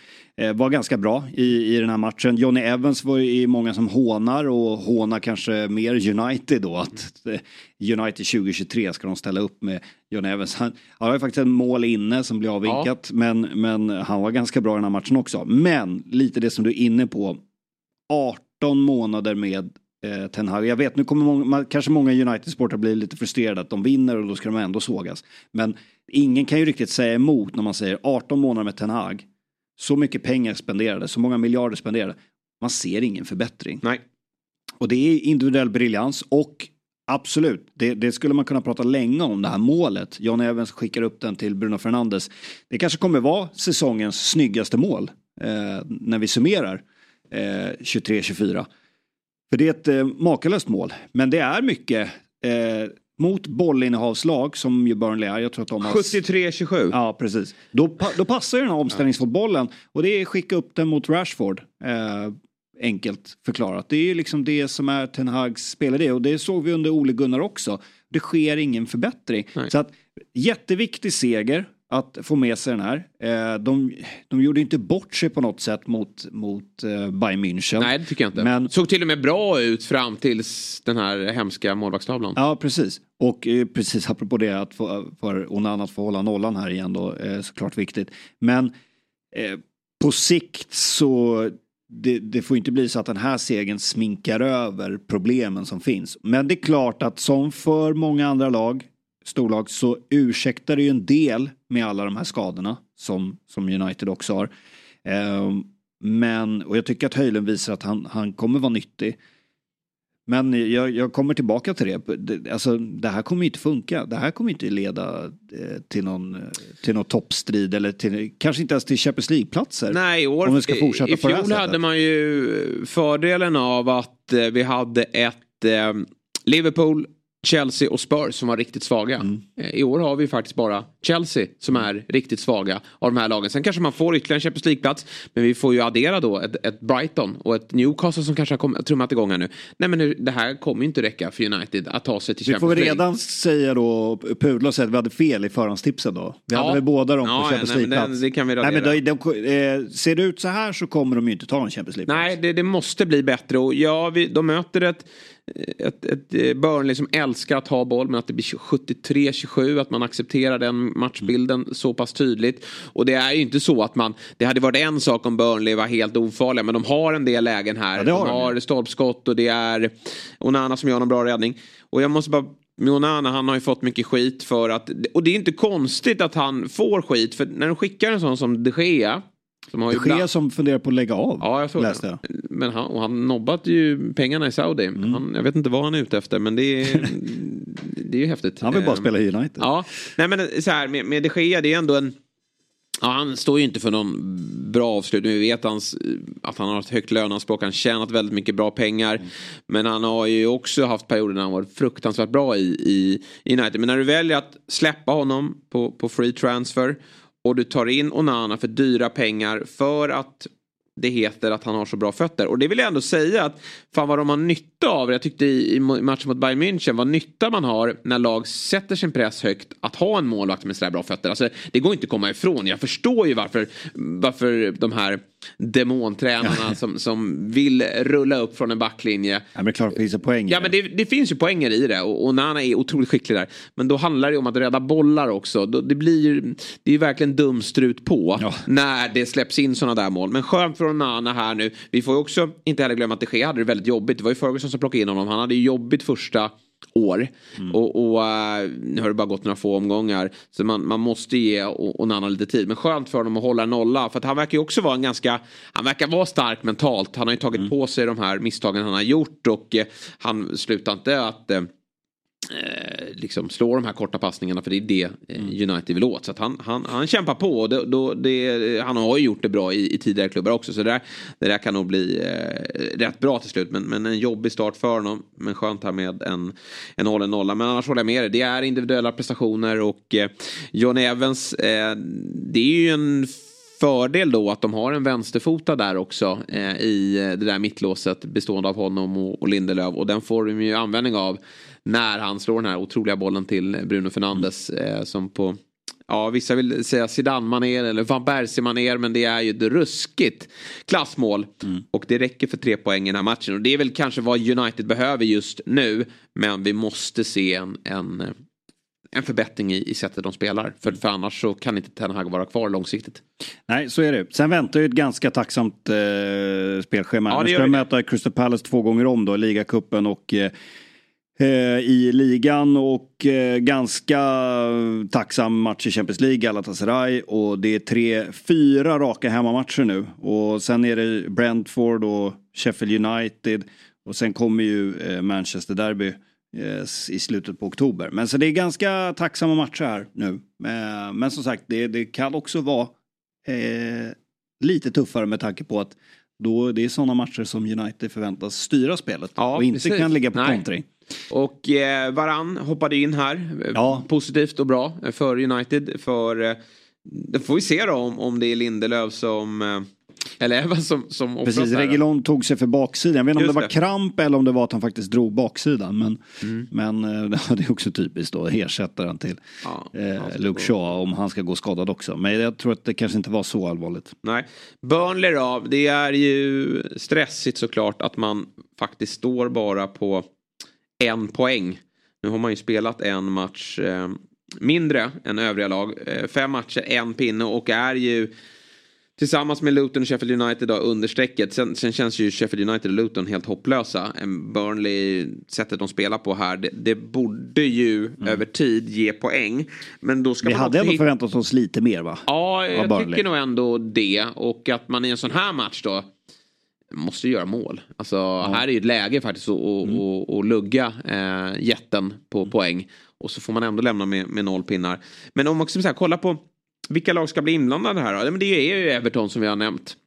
var ganska bra i, i den här matchen. Johnny Evans var ju många som hånar och hånar kanske mer United då. Att eh, United 2023 ska de ställa upp med Johnny Evans. Han, han har ju faktiskt en mål inne som blir avvinkat. Men, men han var ganska bra i den här matchen också. Men lite det som du är inne på. 18 månader med eh, Ten Hag. Jag vet, nu kommer många, kanske många United-sportare bli lite frustrerade att de vinner och då ska de ändå sågas. Men ingen kan ju riktigt säga emot när man säger 18 månader med Ten Hag. Så mycket pengar spenderade, så många miljarder spenderade. Man ser ingen förbättring. Nej. Och det är individuell briljans och absolut, det, det skulle man kunna prata länge om det här målet. John Evans skickar upp den till Bruno Fernandes. Det kanske kommer vara säsongens snyggaste mål eh, när vi summerar eh, 23-24. För det är ett eh, makalöst mål. Men det är mycket eh, mot bollinnehavslag som ju Burnley är. Jag tror att de har... 73-27. Ja, precis. Då, då passar ju den här omställningsfotbollen och det är skicka upp den mot Rashford. Eh, enkelt förklarat. Det är ju liksom det som är Ten Hags spelidé och det såg vi under Ole Gunnar också. Det sker ingen förbättring. Nej. Så att jätteviktig seger att få med sig den här. Eh, de, de gjorde inte bort sig på något sätt mot, mot eh, Bayern München. Nej, det tycker jag inte. Men- Såg till och med bra ut fram tills den här hemska målvaktstavlan. Ja, precis. Och eh, precis apropå det att få, för Onan att få hålla nollan här igen då, är såklart viktigt. Men eh, på sikt så det, det får inte bli så att den här segern sminkar över problemen som finns. Men det är klart att som för många andra lag, storlag, så ursäktar det ju en del med alla de här skadorna som, som United också har. Eh, men, och jag tycker att Höjlund visar att han, han kommer vara nyttig. Men jag, jag kommer tillbaka till det. Alltså, det här kommer inte funka. Det här kommer inte leda eh, till någon, eh, till någon toppstrid eller till, kanske inte ens till Champions League-platser. Nej, i år, om vi ska fortsätta i på det här fjol hade man ju fördelen av att eh, vi hade ett eh, Liverpool, Chelsea och Spurs som var riktigt svaga. Mm. Eh, I år har vi faktiskt bara Chelsea som är riktigt svaga av de här lagen. Sen kanske man får ytterligare en Champions League-plats. Men vi får ju addera då ett, ett Brighton och ett Newcastle som kanske har kom, trummat igång här nu. Nej men nu, det här kommer ju inte räcka för United att ta sig till Vi Champions får väl League. redan säga då, pudla och säga att vi hade fel i förhandstipsen då. Vi Ja. hade väl båda dem på Ja, Champions nej, men League-plats. det kan vi Nej, men de, de, eh, ser det ut så här så kommer de ju inte ta en Champions League. Nej, det, det måste bli bättre. Och ja, vi, de möter ett, ett, ett eh, Burnley som älskar att ha boll men att det blir 73-27, att man accepterar den matchbilden så pass tydligt. Och det är ju inte så att man, det hade varit en sak om Burnley var helt ofarliga men de har en del lägen här. Ja, det har de de har stolpskott och det är Onana som gör någon bra räddning. Och jag måste bara Onana, han har ju fått mycket skit för att, och det är inte konstigt att han får skit för när de skickar en sån som de Gea som har Det sker som funderar på att lägga av. Ja, jag såg läste jag. Men han, och han nobbat ju pengarna i Saudi. Mm. Han, jag vet inte vad han är ute efter men det är, det är ju häftigt. Han vill bara Ehm, spela i United. Ja, nej men så här med, med de Gea, det är ändå en... Ja, han står ju inte för någon bra avslutning. Vi vet hans, att han har ett högt löneanspråk. Han tjänat väldigt mycket bra pengar. Mm. Men han har ju också haft perioder när han varit fruktansvärt bra i, i United. Men när du väljer att släppa honom på, på free transfer och du tar in Onana för dyra pengar för att det heter att han har så bra fötter. Och det vill jag ändå säga att fan vad de har nytta av. Jag tyckte i, i matchen mot Bayern München vad nytta man har när lag sätter sin press högt att ha en målvakt med sådär bra fötter. Alltså, det går inte att komma ifrån. Jag förstår ju varför, varför de här demontränarna som, som vill rulla upp från en backlinje Ja, men det klart det finns i Ja men det, det finns ju poänger i det och, och Nana är otroligt skicklig där. Men då handlar det om att rädda bollar också. Det blir det är ju verkligen dumstrut på när det släpps in sådana där mål. Men skönt för Nana här nu. Vi får ju också inte heller glömma att de Gea hade det väldigt jobbigt. Det var ju Ferguson som plockade in honom. Han hade ju jobbigt första år. Och, och eh, nu har det bara gått några få omgångar. Så man, man måste ge Onana lite tid. Men skönt för honom att hålla nolla. För att han verkar ju också vara en ganska, han verkar vara stark mentalt. Han har ju tagit på sig de här misstagen han har gjort. Och eh, han slutar inte att eh, eh, liksom slå de här korta passningarna för det är det eh, United vill åt. Så att han, han, han kämpar på och det, då, det, han har ju gjort det bra i, i tidigare klubbar också. Så det där, det där kan nog bli eh, rätt bra till slut. Men, men en jobbig start för honom. Men skönt här med en, en hållen nolla. Men annars håller jag med dig. Det är individuella prestationer och eh, John Evans, eh, det är ju en fördel då att de har en vänsterfota där också eh, i eh, det där mittlåset bestående av honom och, och Lindelöf och den får de ju användning av när han slår den här otroliga bollen till Bruno Fernandes eh, som på Ja, vissa vill säga Zidane-manér eller Van Persie-manér men det är ju ett ruskigt klassmål. Och det räcker för tre poäng i den här matchen. Och det är väl kanske vad United behöver just nu. Men vi måste se en, en, en förbättring i, i sättet de spelar. För, för annars så kan inte Ten Hag vara kvar långsiktigt. Nej, så är det. Sen väntar ju ett ganska tacksamt eh, spelschema. Ja, nu ska de möta Crystal Palace två gånger om då, ligacupen och eh, eh, i ligan och eh, ganska tacksam match i Champions League, Galatasaray och det är tre, fyra raka hemmamatcher nu och sen är det Brentford och Sheffield United och sen kommer ju eh, Manchester Derby eh, i slutet på oktober. Men så det är ganska tacksamma matcher här nu. Eh, Men som sagt, det, det kan också vara eh, lite tuffare med tanke på att då det är sådana matcher som United förväntas styra spelet Ja, och inte precis. kan ligga på kontring. Och eh, Varann hoppade in här. Ja. Positivt och bra för United. För eh, då får vi se då om, om det är Lindelöf som... Eh, eller Evans som, som Precis. Reguilon tog sig för baksidan. Jag vet inte om det var det. kramp eller om det var att han faktiskt drog baksidan. Men, Mm. men eh, det är också typiskt då, ersättaren till Ja, eh, Luke. Shaw om han ska gå skadad också. Men jag tror att det kanske inte var så allvarligt. Nej. Burnley då, det är ju stressigt såklart att man faktiskt står bara på en poäng. Nu har man ju spelat en match eh, mindre än övriga lag. Eh, fem matcher, en pinne och är ju Tillsammans med Luton och Sheffield United då, under strecket. Sen, sen känns ju Sheffield United och Luton helt hopplösa. En Burnley, sättet de spelar på här, det, det borde ju över tid ge poäng. Men då ska Vi man hade ändå förväntat oss lite mer va? Ja, jag tycker nog ändå det. Och att man i en sån här match då måste göra mål. Alltså här är ju ett läge faktiskt att och, Mm. och, och lugga eh, jätten på poäng. Och så får man ändå lämna med, med noll pinnar. Men om man också så här, kolla på vilka lag ska bli inblandade här? Ja, Men det är ju Everton som vi har nämnt.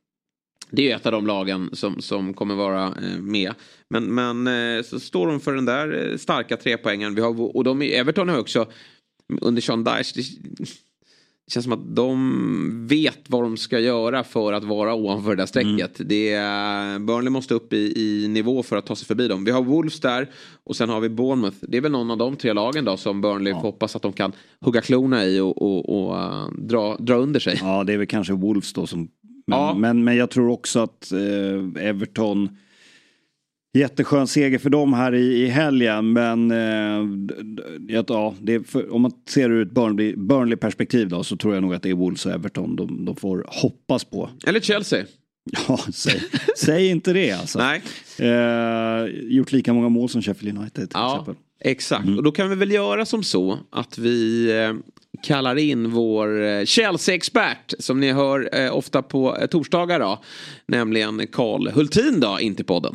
Det är ett av de lagen som, som kommer vara eh, med. Men, men eh, så står de för den där eh, starka trepoängen. Vi har, och de, är- Everton har också under Sean Dyche. Känns som att de vet vad de ska göra för att vara ovanför det där strecket. Det är, Burnley måste upp i, i nivå för att ta sig förbi dem. Vi har Wolves där och sen har vi Bournemouth. Det är väl någon av de tre lagen då som Burnley får hoppas att de kan hugga klorna i och, och, och eh, dra, dra under sig. Ja, det är väl kanske Wolves då som... Men, Ja. men, men jag tror också att eh, Everton... Jätteskön seger för dem här i, i helgen men eh, ja, för, om man ser det ur ett Burnley, Burnley perspektiv då så tror jag nog att det är Wolves och Everton de, de får hoppas på. Eller Chelsea. Ja, säg, säg inte det alltså. Nej. Eh, gjort lika många mål som Sheffield United till Ja, exempel. exakt. Och då kan vi väl göra som så att vi eh, kallar in vår eh, Chelsea-expert som ni hör eh, ofta på eh, torsdagar då. Nämligen Karl Hultin då, in till podden.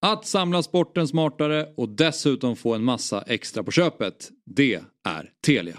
att samla sporten smartare och dessutom få en massa extra på köpet, det är Telia.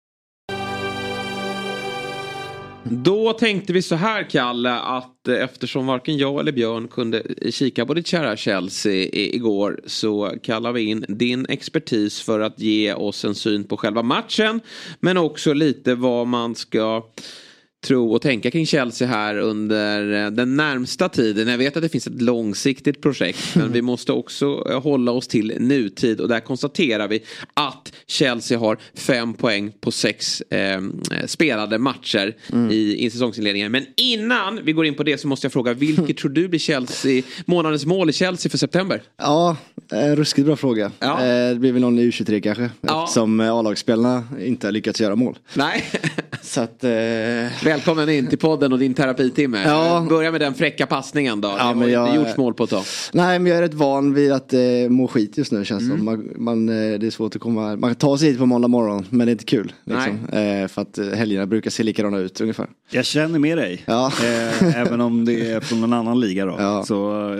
Då tänkte vi så här Kalle att eftersom varken jag eller Björn kunde kika på ditt kära Chelsea igår så kallar vi in din expertis för att ge oss en syn på själva matchen men också lite vad man ska tro och tänka kring Chelsea här under eh, den närmsta tiden. Jag vet att det finns ett långsiktigt projekt men vi måste också eh, hålla oss till nutid och där konstaterar vi att Chelsea har fem poäng på sex eh, spelade matcher i, i säsongsinledningen. Men innan vi går in på det så måste jag fråga vilket tror du blir Chelsea, månadens mål i Chelsea för september? Ja, eh, ruskigt bra fråga. Ja. Eh, det blir väl någon i U23 kanske. Ja. Eftersom eh, A-lagsspelarna inte har lyckats göra mål. Nej. Så att... Eh... Välkommen in till podden och din terapitimme. Ja. Börja med den fräcka passningen då. Ja, det har men jag- inte gjorts mål på ett tag. Nej, men jag är rätt van vid att eh, må skit just nu känns det Mm. som. Man, man, det är svårt att komma... Man tar sig hit på måndag morgon, men det är inte kul. Liksom. Eh, för att helgerna brukar se likadana ut ungefär. Jag känner med dig. Ja. Eh, även om det är från en annan liga då. Så eh,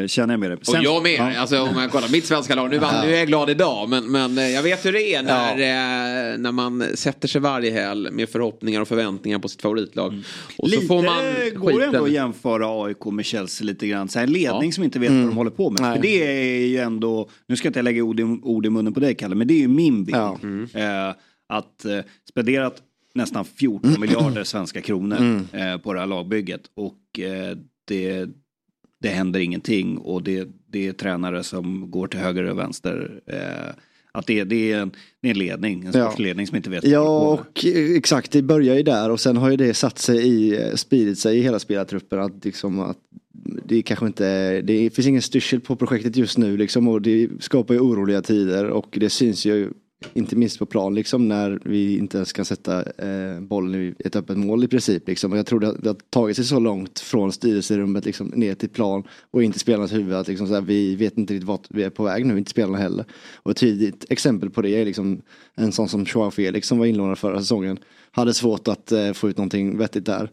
eh, känner jag med dig. Och Sen- jag med. Ja. Alltså, om jag kollar mitt svenska lag. Nu, vann, nu är jag glad idag. Men, men eh, jag vet hur det är när, eh, när man sätter sig varje helg med förhoppningar och förväntningar på sitt favoritlag. Och så Lite får man går det ändå att jämföra AIK med Chelsea lite grann. Så här, en ledning Ja. som inte vet Mm. vad de håller på med. Nej. För det är ju ändå, nu ska jag inte lägga ord i, ord i munnen på dig Kalle, men det är ju min bild. Mm. Eh, att eh, spenderat nästan 14 miljarder svenska kronor Mm. eh, på det här lagbygget. Och det, det händer ingenting och det, det är tränare som går till höger och vänster. Eh, att det, det, är en, det är en ledning, en Ja. sportsledning som inte vet Ja, och eh, exakt, det börjar ju där och sen har ju det satt sig i, eh, spridit sig i hela spelartruppen att liksom att det kanske inte, det finns ingen styrsel på projektet just nu liksom och det skapar ju oroliga tider och det syns ju inte minst på plan liksom när vi inte ens kan sätta eh, bollen i ett öppet mål i princip. Liksom. Och jag tror det har, det har tagit sig så långt från styrelserummet liksom, ner till plan och in till spelarnas huvud att liksom, så här, vi vet inte riktigt vart vi är på väg nu, inte spelarna heller. Och ett tydligt exempel på det är liksom en sån som Joao Felix som var inlånad förra säsongen. Hade svårt att eh, få ut någonting vettigt där.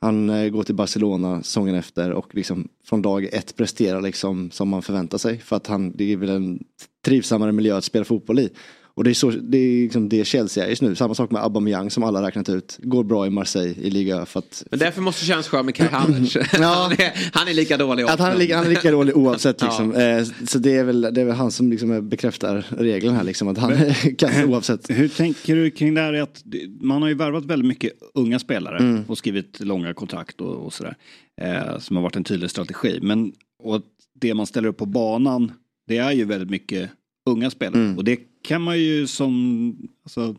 Han eh, går till Barcelona säsongen efter och liksom från dag ett presterar liksom som man förväntar sig. För att han, det är väl en trivsammare miljö att spela fotboll i. Och det är, så, det är liksom det Chelsea är just nu. Samma sak med Aubameyang som alla räknat ut. Går bra i Marseille i liga för att... Men därför måste det kännas skönt med Kai Havertz. han, är, han är lika dålig Att han är lika, han är lika dålig oavsett liksom. Eh, Så det är, väl, det är väl han som liksom bekräftar regeln här liksom. Att han är kass oavsett. Hur tänker du kring det här att man har ju värvat väldigt mycket unga spelare Mm. och skrivit långa kontrakt och, och sådär. Eh, som har varit en tydlig strategi. Men och det man ställer upp på banan det är ju väldigt mycket unga spelare. Mm. Och det kan man ju som, alltså,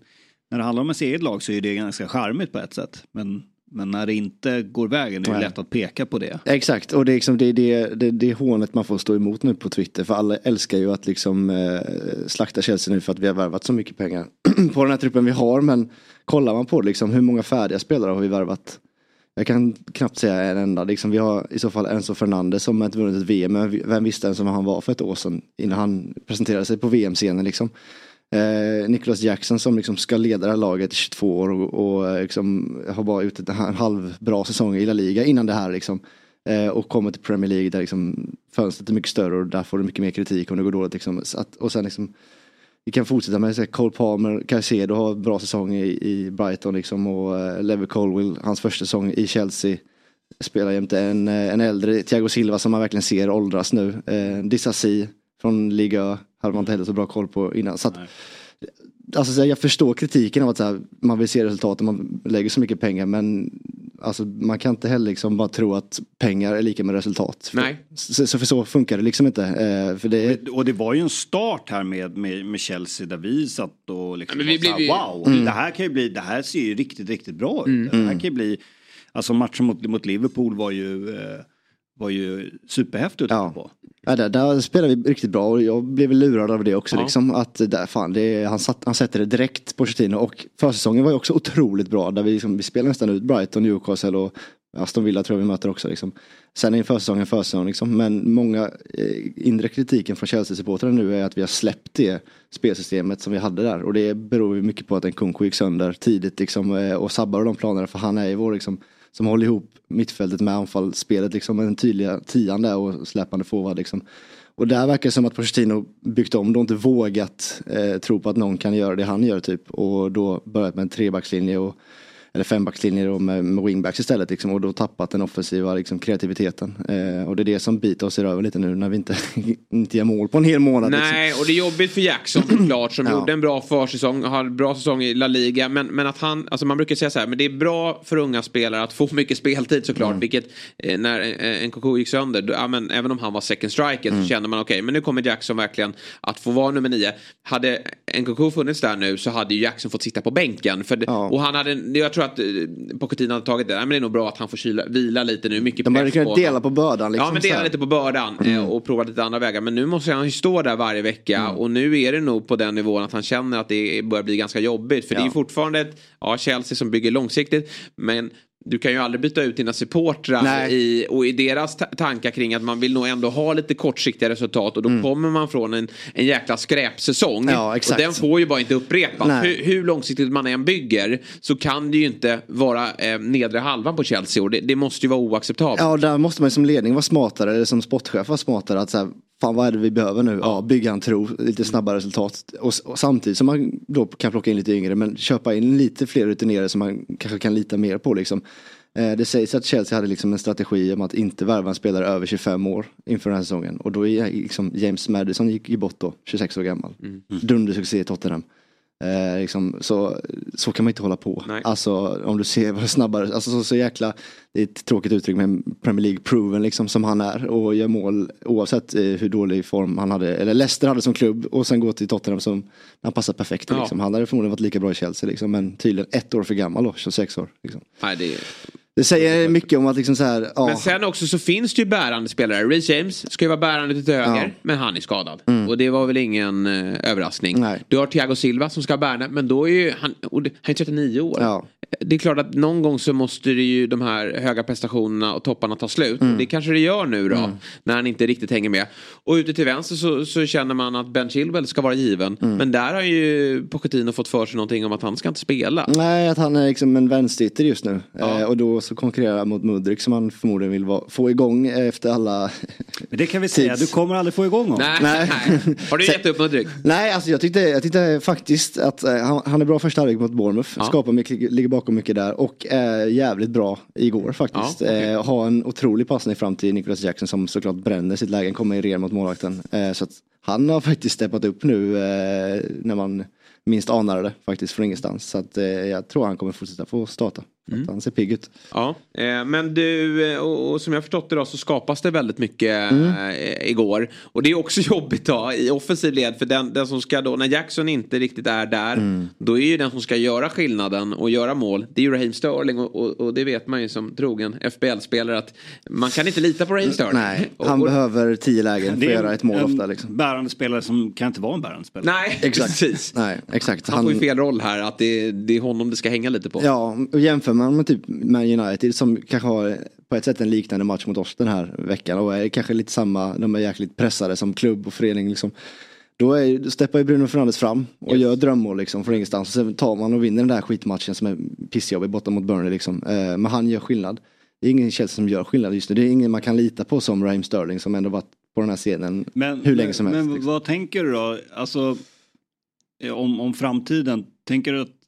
när det handlar om ett eget lag så är det ganska charmigt på ett sätt. Men, men när det inte går vägen är det Nej. lätt att peka på det. Exakt, och det är, liksom, det, det, det, det är hånet man får stå emot nu på Twitter. För alla älskar ju att liksom eh, slakta Chelsea nu för att vi har värvat så mycket pengar på den här truppen vi har. Men kollar man på liksom, hur många färdiga spelare har vi värvat? Jag kan knappt säga en enda. Liksom, vi har i så fall Enzo Fernandez som inte vunnit ett VM. Men vem visste ens vem han var för ett år sedan innan han presenterade sig på VM-scenen. Liksom. Eh, Nicholas Jackson som liksom ska leda det här laget i 22 år och, och eh, liksom, har bara gjort en halvbra säsong i La Liga innan det här. Liksom. Eh, och kommer till Premier League där liksom, fönstret är mycket större och där får du mycket mer kritik om det går dåligt. Liksom. Så att, och sen liksom, vi kan fortsätta med här, Cole Palmer, Caicedo har bra säsong i, i Brighton liksom, och uh, Lever Colwill, hans första säsong i Chelsea. Spelar jämte en, eh, en äldre Thiago Silva som man verkligen ser åldras nu. Uh, Dissasi från Liga hade man inte heller så bra koll på innan. Så att, alltså, så här, jag förstår kritiken av att här, man vill se resultat och man lägger så mycket pengar men alltså, man kan inte heller liksom bara tro att pengar är lika med resultat. För, Nej. Så, så, för så funkar det liksom inte. Eh, för det är, Och det var ju en start här med, med, med Chelsea där vi satt och liksom Ja, vi var så här, blev ju- wow, Mm. det här kan ju bli, det här ser ju riktigt, riktigt bra ut. Det här kan ju bli, alltså matchen mot, mot Liverpool var ju, eh, var ju superhäftigt att titta Ja. på. Ja, där, där spelar vi riktigt bra och jag blev lurad av det också. Ja. Liksom, att där, fan, det, han, satt, han sätter det direkt på Pochettino och försäsongen var ju också otroligt bra. Där vi, liksom, vi spelar nästan ut Brighton, Newcastle och Aston Villa tror jag vi möter också. Liksom. Sen är en försäsong. Liksom. Men många eh, inre kritiken från Chelsea-supportrarna nu är att vi har släppt det spelsystemet som vi hade där. Och det beror ju mycket på att en Kunku gick sönder tidigt liksom, eh, och sabbade de planerna. För han är ju vår liksom, som håller ihop mittfältet med anfallsspelet. Liksom, en tydliga tian där och släpande forward. Liksom. Och där verkar det som att Pochettino byggt om, då inte vågat eh, tro på att någon kan göra det han gör typ. Och då börjat med en trebackslinje och eller fembackslinje då med, med wingbacks istället liksom, och då tappat den offensiva liksom, kreativiteten. Eh, och det är det som biter oss i röven lite nu när vi inte, inte gör mål på en hel månad. Liksom. Nej, och det är jobbigt för Jackson såklart som Ja. gjorde en bra försäsong, har en bra säsong i La Liga. Men, men att han, alltså man brukar säga så här, men det är bra för unga spelare att få mycket speltid såklart. Mm. Vilket eh, när eh, en Koko gick sönder, då, ja, men, även om han var second striker Mm. så kände man okej, men nu kommer Jackson verkligen att få vara nummer nio. Hade en Koko funnits där nu så hade ju Jackson fått sitta på bänken. För, det- Ja. Och han hade, jag tror att eh, Pochettino hade tagit det, men det är nog bra att han får kyla, vila lite nu. Mycket De hade kunnat på dela på bördan. Liksom, ja men dela lite på bördan eh, och prova lite andra vägar. Men nu måste han ju stå där varje vecka och nu är det nog på den nivån att han känner att det börjar bli ganska jobbigt. För det är fortfarande ett ja, Chelsea som bygger långsiktigt. Men du kan ju aldrig byta ut dina supportrar i, och i deras ta- tankar kring att man vill nog ändå ha lite kortsiktiga resultat och då kommer man från en, en jäkla skräpsäsong. Ja, och den får ju bara inte upprepas. Hur, hur långsiktigt man än bygger så kan det ju inte vara eh, nedre halvan på Chelsea och det, det måste ju vara oacceptabelt. Ja, där måste man som ledning vara smartare, eller som sportchef vara smartare. Att så här, fan vad är det vi behöver nu? Ja, bygga en tro, lite snabbare resultat. Och, och samtidigt som man då kan plocka in lite yngre, men köpa in lite fler rutinerade som man kanske kan lita mer på. Liksom. Eh, Det sägs att Chelsea hade liksom en strategi om att inte värva en spelare över 25 år inför den här säsongen. Och då är liksom James Madison gick ju bort då, 26 år gammal. Dundersuccé i Tottenham. Eh, liksom, så, så kan man inte hålla på. Nej. Alltså om du ser vad snabbare, alltså så, så jäkla, det är ett tråkigt uttryck men Premier League proven liksom som han är och gör mål oavsett eh, hur dålig form han hade, eller Leicester hade som klubb och sen gå till Tottenham som han passar perfekt Ja. liksom. Han hade förmodligen varit lika bra i Chelsea liksom men tydligen ett år för gammal då, 26 år. Liksom. Nej, det är... Det säger mycket om att liksom så här, ja. Men sen också så finns det ju bärande spelare. Reece James ska ju vara bärande till höger, Ja. men han är skadad. Mm. Och det var väl ingen eh, överraskning. Du har Thiago Silva som ska bärande, men då är ju han, och det, han är 39 år. Ja. Det är klart att någon gång så måste det ju de här höga prestationerna och topparna ta slut. Mm. Det kanske det gör nu då, när han inte riktigt hänger med. Och ute till vänster så, så känner man att Ben Chilwell ska vara given. Mm. Men där har ju Pochettino fått för sig någonting om att han ska inte spela. Nej, att han är liksom en vänsterytter just nu. Eh, och då så konkurrerar han mot Mudrik som han förmodligen vill vara, få igång efter alla Men det kan vi säga, du kommer aldrig få igång honom. Nej. Har du gett upp Mudrik? Nej, alltså jag tyckte, jag tyckte faktiskt att eh, han, han är bra första halvlek mot Bournemouth. Ja. Skapar mycket, ligger bakom mycket där och är jävligt bra igår faktiskt. Ja, okej. eh, har en otrolig passning fram till Nicholas Jackson som såklart bränner sitt läge, kommer i ren mot målvakten. Eh, så att han har faktiskt steppat upp nu eh, när man minst anade det faktiskt från ingenstans. Så att eh, jag tror han kommer fortsätta få starta. Mm. Han ser pigg ut. Ja, eh, men du, eh, och, och som jag förstått det då så skapas det väldigt mycket Mm. eh, igår. Och det är också jobbigt då i offensiv led för den, den som ska då, när Jackson inte riktigt är där, Mm. då är ju den som ska göra skillnaden och göra mål, det är ju Raheem Sterling och, och, och det vet man ju som trogen FBL-spelare att man kan inte lita på Raheem Sterling. Nej, han och- behöver tio lägen för att göra ett mål en ofta. Liksom. bärande spelare som kan inte vara en bärande spelare. Nej, Exakt. precis. Nej, exakt. Han, får ju fel roll här, att det, det är honom det ska hänga lite på. Ja, och jämför man med typ Man United som kanske har på ett sätt en liknande match mot oss den här veckan och är kanske lite samma, de är jäkligt pressade som klubb och förening liksom. Då, är, då steppar ju Bruno Fernandes fram och gör drömmål liksom från ingenstans. Och sen tar man och vinner den där skitmatchen som är pissjobbig borta mot Burnley liksom. Eh, men han gör skillnad. Det är ingen Chelsea som gör skillnad just nu. Det är ingen man kan lita på som Raheem Sterling som ändå varit på den här scenen hur länge som helst. Men liksom. vad tänker du då? Alltså, om, om framtiden. Tänker du att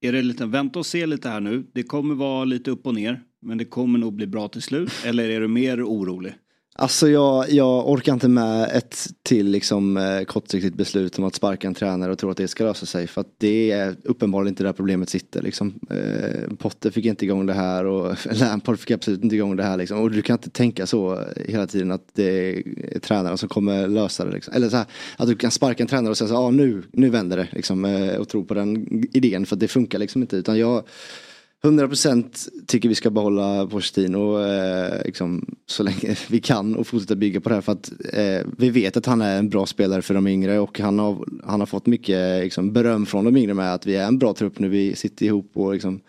är det lite vänta och se lite här nu? Det kommer vara lite upp och ner. Men det kommer nog bli bra till slut. Eller är du mer orolig? Alltså jag, jag orkar inte med ett till liksom, eh, kortsiktigt beslut om att sparka en tränare och tro att det ska lösa sig. För att det är uppenbarligen inte där problemet sitter. Liksom. Eh, Potter fick inte igång det här och Lampard fick absolut inte igång det här. Liksom. Och du kan inte tänka så hela tiden att det är tränaren som kommer lösa det. Liksom. Eller så här, att du kan sparka en tränare och säga så ah, nu, nu vänder det. Liksom, eh, och tro på den idén för att det funkar liksom inte. Utan jag 100% tycker vi ska behålla Pochettino eh, liksom, så länge vi kan och fortsätta bygga på det här för att eh, vi vet att han är en bra spelare för de yngre och han har, han har fått mycket liksom, beröm från de yngre med att vi är en bra trupp nu, vi sitter ihop och liksom,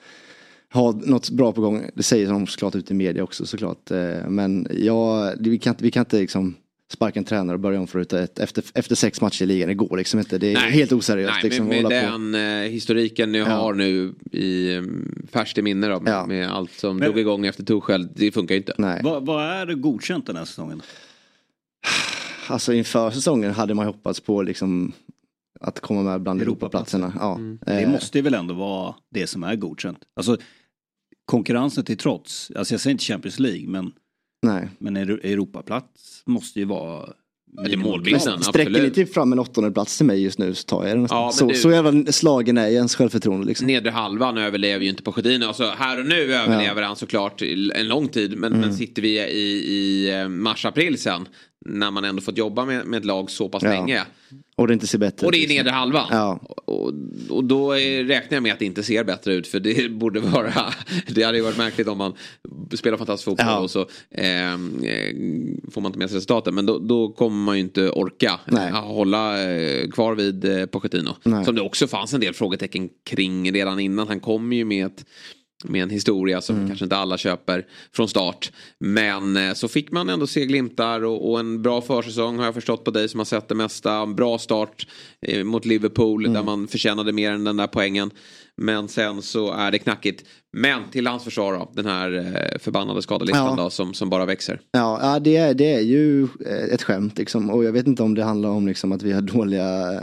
har något bra på gång. Det säger de såklart ut i media också såklart. Eh, men ja, vi kan, vi kan inte liksom sparka en tränare och börja om från ruta ett efter, efter sex matcher i ligan. Det går liksom inte. Det är Nej. helt oseriöst. Nej, liksom, med, med hålla på. den eh, historiken ni Ja. har nu i um, färskt i minne då, med, med allt som Men- drog igång efter Tuchel, det funkar ju inte. Nej. Vad, vad är godkänt den här säsongen? Alltså inför säsongen hade man hoppats på liksom att komma med bland Europaplatserna. Ja. Det Eh, måste väl ändå vara det som är godkänt. Alltså konkurrensen till trots. Alltså jag säger inte Champions League men, Nej. men Euro- Europaplats måste ju vara det är målbilden, Men Sträcker ni typ fram en åttonde plats till mig just nu så tar jag den nästan. Ja, men så, du- så jävla slagen är ens självförtroende liksom. Nedre halvan överlever ju inte Pochettino. Alltså, här och nu överlever han såklart en lång tid. Men, Mm. men sitter vi i, i eh, mars-april sen. När man ändå fått jobba med, med ett lag så pass Ja. länge. Och det inte ser bättre Och det är ut, liksom. nedre halvan. Ja. Och, och då är, räknar jag med att det inte ser bättre ut. För det borde vara... Det hade ju varit märkligt om man spelar fantastisk fotboll Ja. och så eh, eh, får man inte med sig resultaten. Men då, då kommer man ju inte orka Nej. eh, hålla eh, kvar vid eh, Pochettino. Nej. Som det också fanns en del frågetecken kring redan innan. Han kom ju med ett med en historia som Mm. kanske inte alla köper från start. Men eh, så fick man ändå se glimtar och, och en bra försäsong har jag förstått på dig som har sett det mesta. En bra start eh, mot Liverpool Mm. där man förtjänade mer än den där poängen. Men sen så är det knackigt. Men till hans försvar då, den här eh, förbannade skadelistan Ja. då som, som bara växer. Ja, det, är, det är ju eh, ett skämt liksom. Och jag vet inte om det handlar om liksom, att vi har dåliga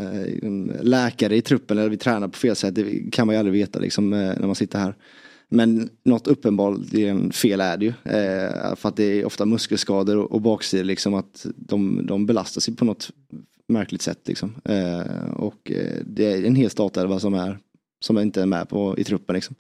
läkare i truppen eller vi tränar på fel sätt. Det kan man ju aldrig veta liksom, när man sitter här. Men något uppenbarligen fel är det ju. Eh, för att det är ofta muskelskador och, och baksidor liksom att de, de belastar sig på något märkligt sätt liksom. Eh, och eh, det är en hel startelva som är som inte är med på, i truppen liksom.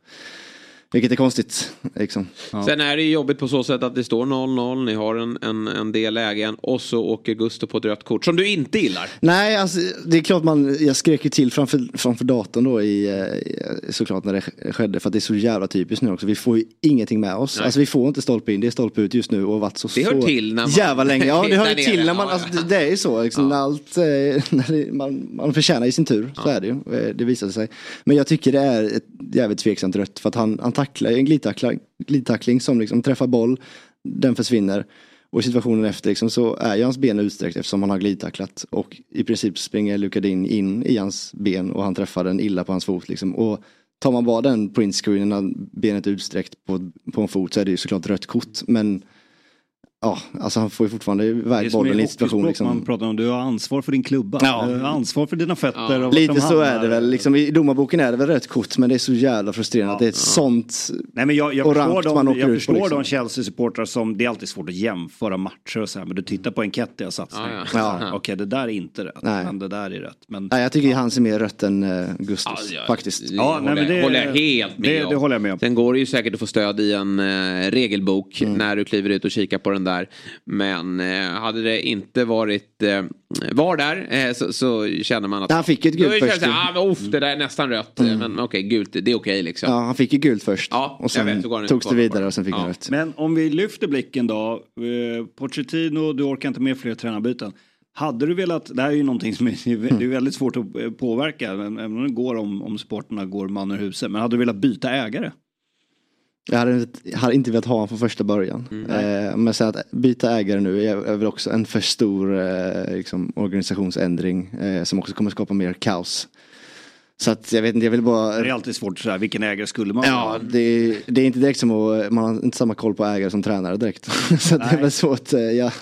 Vilket är konstigt. Liksom. Sen är det ju jobbigt på så sätt att det står 0-0, ni har en, en, en del lägen och så åker Gusto på ett rött kort som du inte gillar. Nej, alltså, det är klart man, jag skrek ju till framför, framför datorn då i, eh, såklart när det skedde. För att det är så jävla typiskt nu också. Vi får ju ingenting med oss. Nej. Alltså vi får inte stolpe in, det är stolpe ut just nu och har varit så, Det hör så till när man- jävla länge. Ja, det hör ju till när man, Ja, alltså, ja. det, är ju så. Liksom, när allt, eh, när det, man, man förtjänar i sin tur, så är det ju. Eh, Det visar sig. Men jag tycker det är ett jävligt tveksamt rött. För att han, han tackla, en glidtackling, glidtackling som liksom träffar boll, den försvinner. Och i situationen efter liksom, så är ju hans ben utsträckt eftersom han har glidtacklat. Och i princip springer Lukadin in i hans ben och han träffar den illa på hans fot. Liksom. Och tar man bara den printscreenen när benet är utsträckt på, på en fot så är det ju såklart rött kort. Men ja, alltså han får ju fortfarande Det iväg är bollen i i situation. hockeyspråk man Liksom. pratar om, du har ansvar för din klubba. Ja. Du har ansvar för dina fötter. och vart Lite de så är det väl. Liksom, I domarboken är det väl rött kort men det är så jävla frustrerande att det är ett sånt Nej, men jag, jag förstår, man de, åker jag på. förstår Liksom. de Chelsea-supportrar som, det är alltid svårt att jämföra matcher och så här, men du tittar på Enketia satsning. Ja, ja. Ja. Okej, det där är inte rätt, Nej. men det där är rätt. Men, Nej, jag tycker han ser mer rött än uh, Gustus Ja, ja, faktiskt. Det Ja, nej, håller, men det- håller jag helt med det- om. det håller jag med om. Sen går det ju säkert att få stöd i en eh, regelbok Mm. när du kliver ut och kikar på den där. Men eh, hade det inte varit eh, var där eh, så, så känner man att... Han fick ett gult först. Ah, men, uff, det där är nästan rött. eh, Men okej, gult, det är okej liksom. Ja, han fick ju gult först. Ja, och sen vet, togs det vidare och sen fick han Ja. rött. men om vi lyfter blicken då. Eh, Pochettino, du orkar inte med fler tränarbyten. Hade du velat, det här är ju någonting som är, det är väldigt svårt att påverka, men även om det går om, om sporterna går man ur huset. Men hade du velat byta ägare? Jag hade, hade inte velat ha honom från första början. Mm. Eh, men sen att byta ägare nu är, är väl också en för stor eh, liksom, organisationsändring eh, som också kommer skapa mer kaos. Så att jag vet inte, jag vill bara... Det är alltid svårt så här, vilken ägare skulle man Ja, ha? det, det är inte direkt som att, man har inte samma koll på ägare som tränare direkt. så det är väl svårt, eh, ja.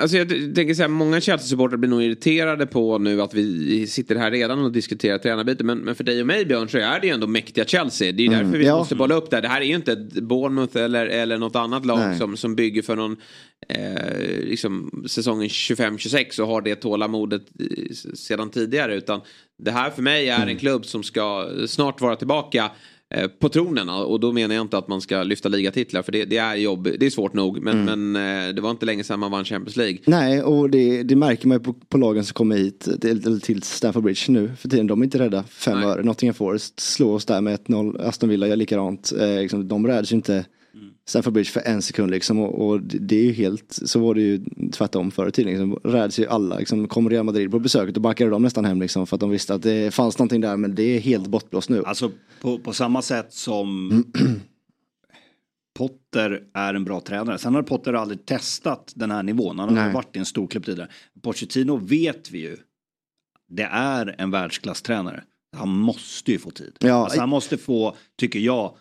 Alltså jag tänker så här, många Chelsea-supportrar blir nog irriterade på nu att vi sitter här redan och diskuterar tränarbyte. Men, men för dig och mig Björn så är det ju ändå mäktiga Chelsea. Det är ju Mm, därför vi ja. måste bolla upp det här. Det här är ju inte ett Bournemouth eller, eller något annat lag Nej. som, som bygger för någon eh, liksom, säsongen 25-26 och har det tålamodet eh, sedan tidigare. Utan det här för mig är Mm. en klubb som ska snart vara tillbaka eh, på tronen och då menar jag inte att man ska lyfta ligatitlar för det, det är jobb, det är svårt nog men, Mm. men eh, det var inte länge sedan man vann Champions League. Nej, och det, det märker man ju på, på lagen som kommer hit till, till Stamford Bridge nu för tiden. De är inte rädda fem Nej. öre. Nottingham Forest slår oss där med 1-0. Aston Villa gör likadant. Eh, liksom, de räds ju inte Stamford Bridge för en sekund liksom. Och, och det är ju helt, så var det ju tvärtom förr i tiden. Liksom, räds ju alla. Liksom, kom Real Madrid på besöket och backade de nästan hem liksom. För att de visste att det fanns någonting där men det är helt bortblåst nu. Alltså på, på samma sätt som Potter är en bra tränare. Sen har Potter aldrig testat den här nivån. Han har Nej. varit i en stor klubb tidigare. Pochettino vet vi ju. Det är en världsklasstränare. Han måste ju få tid. Ja. Alltså, han måste få, tycker jag,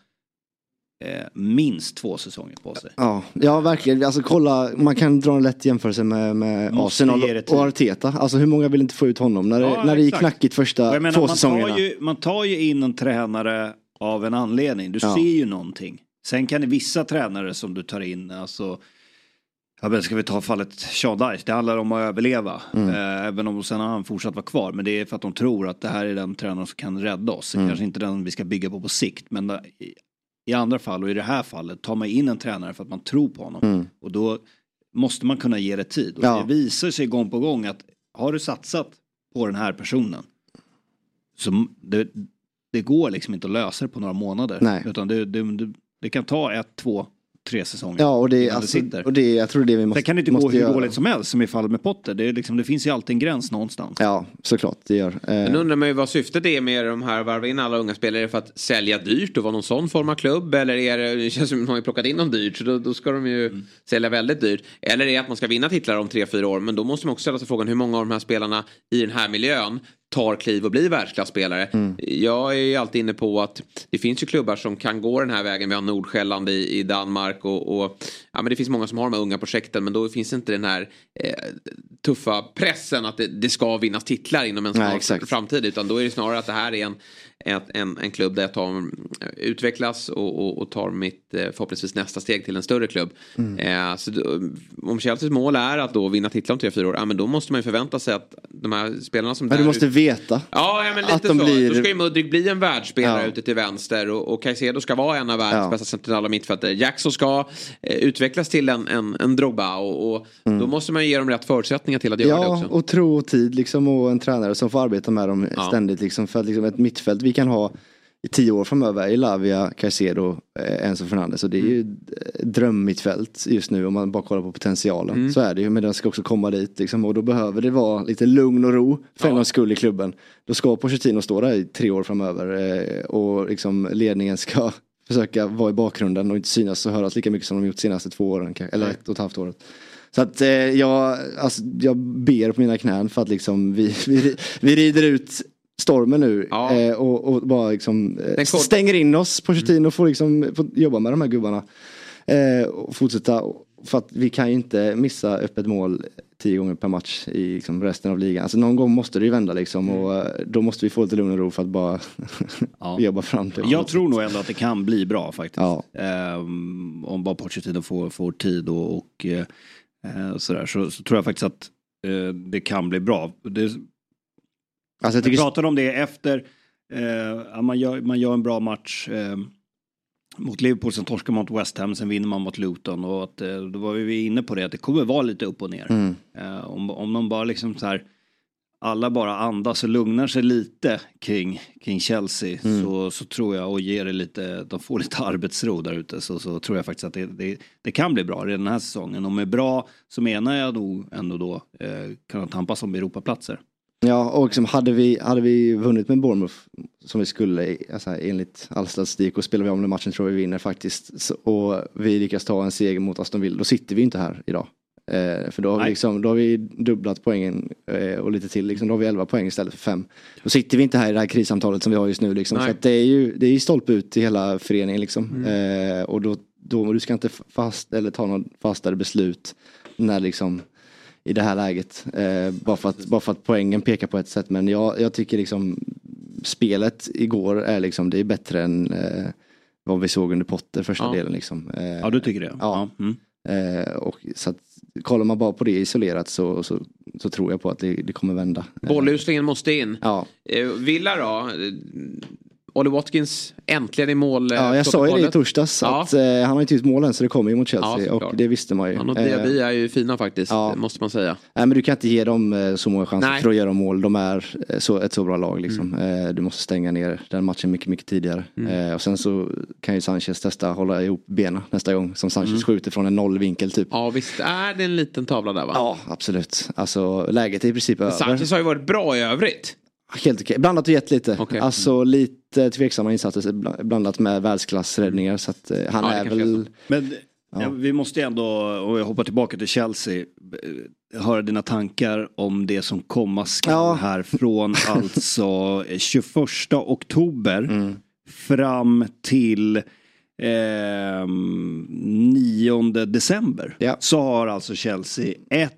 minst två säsonger på sig. Ja, ja verkligen. Alltså kolla, man kan dra en lätt jämförelse med, med Arsenal och Arteta. Alltså hur många vill inte få ut honom? När, Ja, det, när det gick knackigt första menar, två man, säsongerna. tar ju, man tar ju in en tränare av en anledning. Du Ja. ser ju någonting. Sen kan det vissa tränare som du tar in, alltså Ja, men ska vi ta fallet Sean Dyche, det handlar om att överleva. Mm. Eh, även om sen har han fortsatt vara kvar. Men det är för att de tror att det här är den tränaren som kan rädda oss. Mm. Kanske inte den vi ska bygga på på sikt. Men i, i andra fall och i det här fallet tar man in en tränare för att man tror på honom. Mm. Och då måste man kunna ge det tid. Och Ja. det visar sig gång på gång att har du satsat på den här personen. Så det, det går liksom inte att lösa det på några månader. Nej. Utan det, det, det, det kan ta ett, två, tre säsonger. Ja, och det, alltså, sitter. och det, jag tror det är vi måste Sen kan det inte gå hur göra. dåligt som helst som i fallet med Potter. Det, är liksom, det finns ju alltid en gräns någonstans. Ja, såklart det gör. Men Eh, undrar man ju vad syftet är med de här varva in alla unga spelare. Är det för att sälja dyrt och vara någon sån form av klubb? Eller är det, det känns som att de har ju plockat in dem dyrt så då, då ska de ju Mm. sälja väldigt dyrt. Eller är det att man ska vinna titlar om tre, fyra år. Men då måste man också ställa sig frågan hur många av de här spelarna i den här miljön tar kliv och blir världsklasspelare. Mm. Jag är ju alltid inne på att det finns ju klubbar som kan gå den här vägen. Vi har Nordsjälland i, i Danmark och, och ja, men det finns många som har de här unga projekten men då finns inte den här eh, tuffa pressen att det, det ska vinnas titlar inom en snar framtid utan då är det snarare att det här är en, en, en klubb där jag tar, utvecklas och, och, och tar mitt eh, förhoppningsvis nästa steg till en större klubb. Mm. Eh, så då, om Chelseas mål är att då vinna titlar om tre, fyra år, ja, men då måste man ju förvänta sig att de här spelarna som Men du måste ut- veta. Ja, ja men lite att de så. blir- Då ska ju Mudryk bli en världsspelare Ja. ute till vänster och, och Caicedo ska vara en av världens Ja. bästa centrala mittfältare. Jackson ska eh, utvecklas till en, en, en Drogba och, och då måste man ju ge dem rätt förutsättningar till att göra det Mm. Ja, också. och tro och tid liksom och en tränare som får arbeta med dem Ja. ständigt liksom. För att liksom ett mittfält vi kan ha i tio år framöver är Lavia, Caicedo, eh, Enzo Fernandez. Och det är ju Mm. drömmittfält just nu om man bara kollar på potentialen. Mm. Så är det ju, men den ska också komma dit liksom. Och då behöver det vara lite lugn och ro för en gångs skull i klubben. Då ska Pochettino stå där i tre år framöver eh, och liksom ledningen ska försöka vara i bakgrunden och inte synas och höras lika mycket som de gjort de senaste två åren. Eller ett och ett halvt året. Så att eh, jag, alltså, jag ber på mina knän för att liksom vi, vi, vi rider ut stormen nu eh, och, och bara liksom eh, stänger in oss. Pochettino får liksom får jobba med de här gubbarna. Eh, och fortsätta. För att vi kan ju inte missa öppet mål tio gånger per match i liksom resten av ligan. Alltså någon gång måste det ju vända liksom och eh, då måste vi få lite lugn och ro för att bara jobba fram till Jag tror nog ändå att det kan bli bra faktiskt. Ja. Ehm, om bara Pochettino får, får tid och, och eh, sådär så, så tror jag faktiskt att eh, det kan bli bra. Det, Alltså jag vi tycker... pratade om det efter, eh, man, gör, man gör en bra match eh, mot Liverpool, sen torskar man mot West Ham, sen vinner man mot Luton och att, eh, då var vi inne på det att det kommer vara lite upp och ner. Mm. Eh, om, om de bara liksom så här alla bara andas och lugnar sig lite kring, kring Chelsea Mm. så, så tror jag och ger det lite, de får lite arbetsro där ute så, så tror jag faktiskt att det, det, det kan bli bra redan den här säsongen. Och med bra så menar jag nog ändå då eh, kunna tampas om Europaplatser. Ja, och liksom hade, vi, hade vi vunnit med Bournemouth som vi skulle alltså, enligt all statistik och spelar vi om den matchen tror vi vinner faktiskt. Så, och vi lyckas ta en seger mot Aston Villa, då sitter vi inte här idag. Eh, för då har, vi liksom, då har vi dubblat poängen eh, och lite till. Liksom, då har vi 11 poäng istället för 5. Då sitter vi inte här i det här krissamtalet som vi har just nu. Liksom. Så det är ju det är stolpe ut i hela föreningen. Liksom. Mm. Eh, och då, då, du ska inte fast, eller ta något fastare beslut när liksom i det här läget. Eh, bara, för att, bara för att poängen pekar på ett sätt. Men jag, jag tycker liksom spelet igår är liksom, det är bättre än eh, vad vi såg under Potter första Ja. delen. Liksom. Eh, Ja, du tycker det? Ja. Mm. Eh, och så att, kollar man bara på det isolerat så, så, så tror jag på att det, det kommer vända. Bolluslingen måste in. Ja. Eh, Villa då? Eh, Ollie Watkins äntligen i mål. eh, Ja, jag sa ju det i torsdags Ja. att eh, han har inte gjort målen så det kommer ju mot Ja, Chelsea såklart. och det visste man ju. Han och Eh, Diaby är ju fina faktiskt, ja. måste man säga. Nej men du kan inte ge dem eh, så många chanser Nej. för att göra mål. De är eh, så, ett så bra lag liksom. Mm. Eh, Du måste stänga ner den matchen mycket, mycket tidigare. Eh, Och sen så kan ju Sanchez testa hålla ihop benen nästa gång som Sanchez Mm. skjuter från en nollvinkel typ. Ja visst är det en liten tavla där va? Ja absolut. Alltså läget är i princip över. Sanchez har ju varit bra i övrigt. Helt okej. Blandat och gett lite. Okej. Alltså lite tveksamma insatser bl- blandat med världsklassräddningar. Så att eh, han Ja, är väl... Men ja. vi måste ju ändå, och jag hoppar tillbaka till Chelsea, eh, höra dina tankar om det som komma skall Ja. här från alltså 21 oktober Mm. fram till eh, 9 december. Ja. Så har alltså Chelsea ett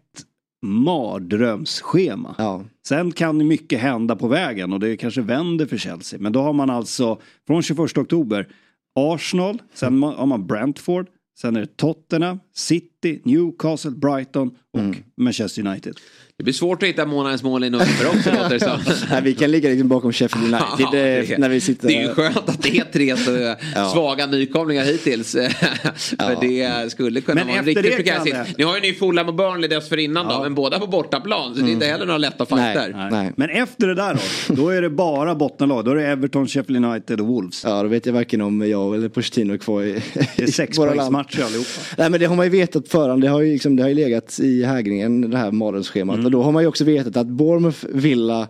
mardrömsschema. Ja. Sen kan mycket hända på vägen och det kanske vänder för Chelsea. Men då har man alltså från 21 oktober Arsenal, sen har man Brentford, sen är det Tottenham, City, Newcastle, Brighton och Mm. Manchester United. Det blir svårt att hitta månadens mål i november också låter det som. Nej, vi kan ligga liksom bakom Sheffield United Ja, eh, det är- när vi sitter Det är ju skönt att det är tre så Ja. svaga nykomlingar hittills. För det skulle kunna Men vara en riktigt prekär sits. Ni har ju ny Fulham och Burnley dessförinnan då, men båda på bortaplan. Så det är inte heller några lätta fighter. Nej, nej. Men efter det där då, då är det bara bottenlag. Då är det Everton, Sheffield United och Wolves. Ja, då vet jag varken om jag eller Pochettino är kvar i, Det är sex våra land. poängsmatcher allihopa. Nej men det har man ju vetat förhand. Det har ju, liksom, det har ju legat i hägringen det här mardrömsschemat. Mm. Och då har man ju också vetat att Bournemouth, Villa,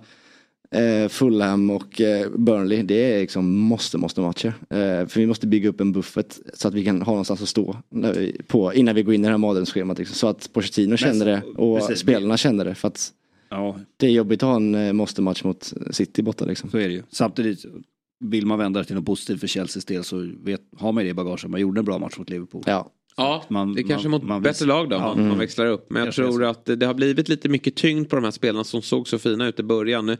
eh, Fulham och eh, Burnley det är liksom måste, måste matcher. Eh, för vi måste bygga upp en buffert så att vi kan ha någonstans att stå vi, på, innan vi går in i det här mardrömsschemat. Liksom. Så att Pochettino känner det och precis. spelarna känner det. För att Ja, det är jobbigt att ha en eh, måste-match mot City borta liksom. så är det ju. Samtidigt vill man vända det till något positivt för Chelseas del så vet, har man det i bagaget. Man gjorde en bra match mot Liverpool. Ja. Ja, Man- det är kanske man- mot man bättre lag då. Ja. Man, Mm. man växlar upp. Men jag Kanske är tror att det har blivit lite mycket tyngd på de här spelarna som såg så fina ut i början. Nu,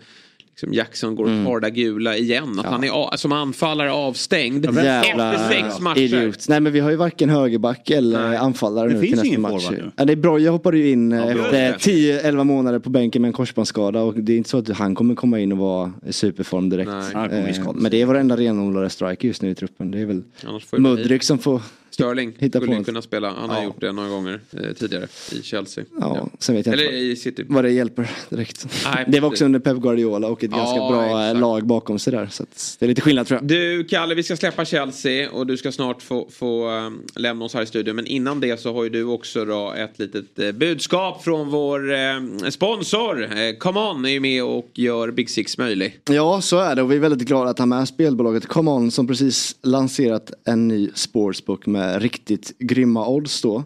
liksom Jackson går och tar det gula igen. Att Ja. han är som anfallare avstängd Jävla efter sex matcher. idiot. Nej men vi har ju varken högerback eller anfallare Det nu finns till nästa ingen match. forward nu. Ja, det är bra, jag hoppade ju in eh, bra. efter 10-11 månader på bänken med en korsbandsskada och det är inte så att han kommer komma in och vara i superform direkt. Nej. Eh. Men det är vår enda renodlade striker just nu i truppen. Det är väl Mudryk som får Sterling Hitta skulle ju kunna spela. Han har Ja. gjort det några gånger eh, tidigare i Chelsea. Ja, sen vet jag Eller inte i City. vad det hjälper direkt. Nej, det var också under Pep Guardiola och ett ganska Ja, bra eh, exakt. lag bakom sig där. Så det är lite skillnad tror jag. Du Kalle, vi ska släppa Chelsea och du ska snart få, få um, lämna oss här i studion. Men innan det så har ju du också då ett litet eh, budskap från vår eh, sponsor. Eh, Come On är ju med och gör Big Six möjlig. Ja, så är det och vi är väldigt glada att ha med spelbolaget Come On som precis lanserat en ny sportsbook med Eh, riktigt grymma odds då.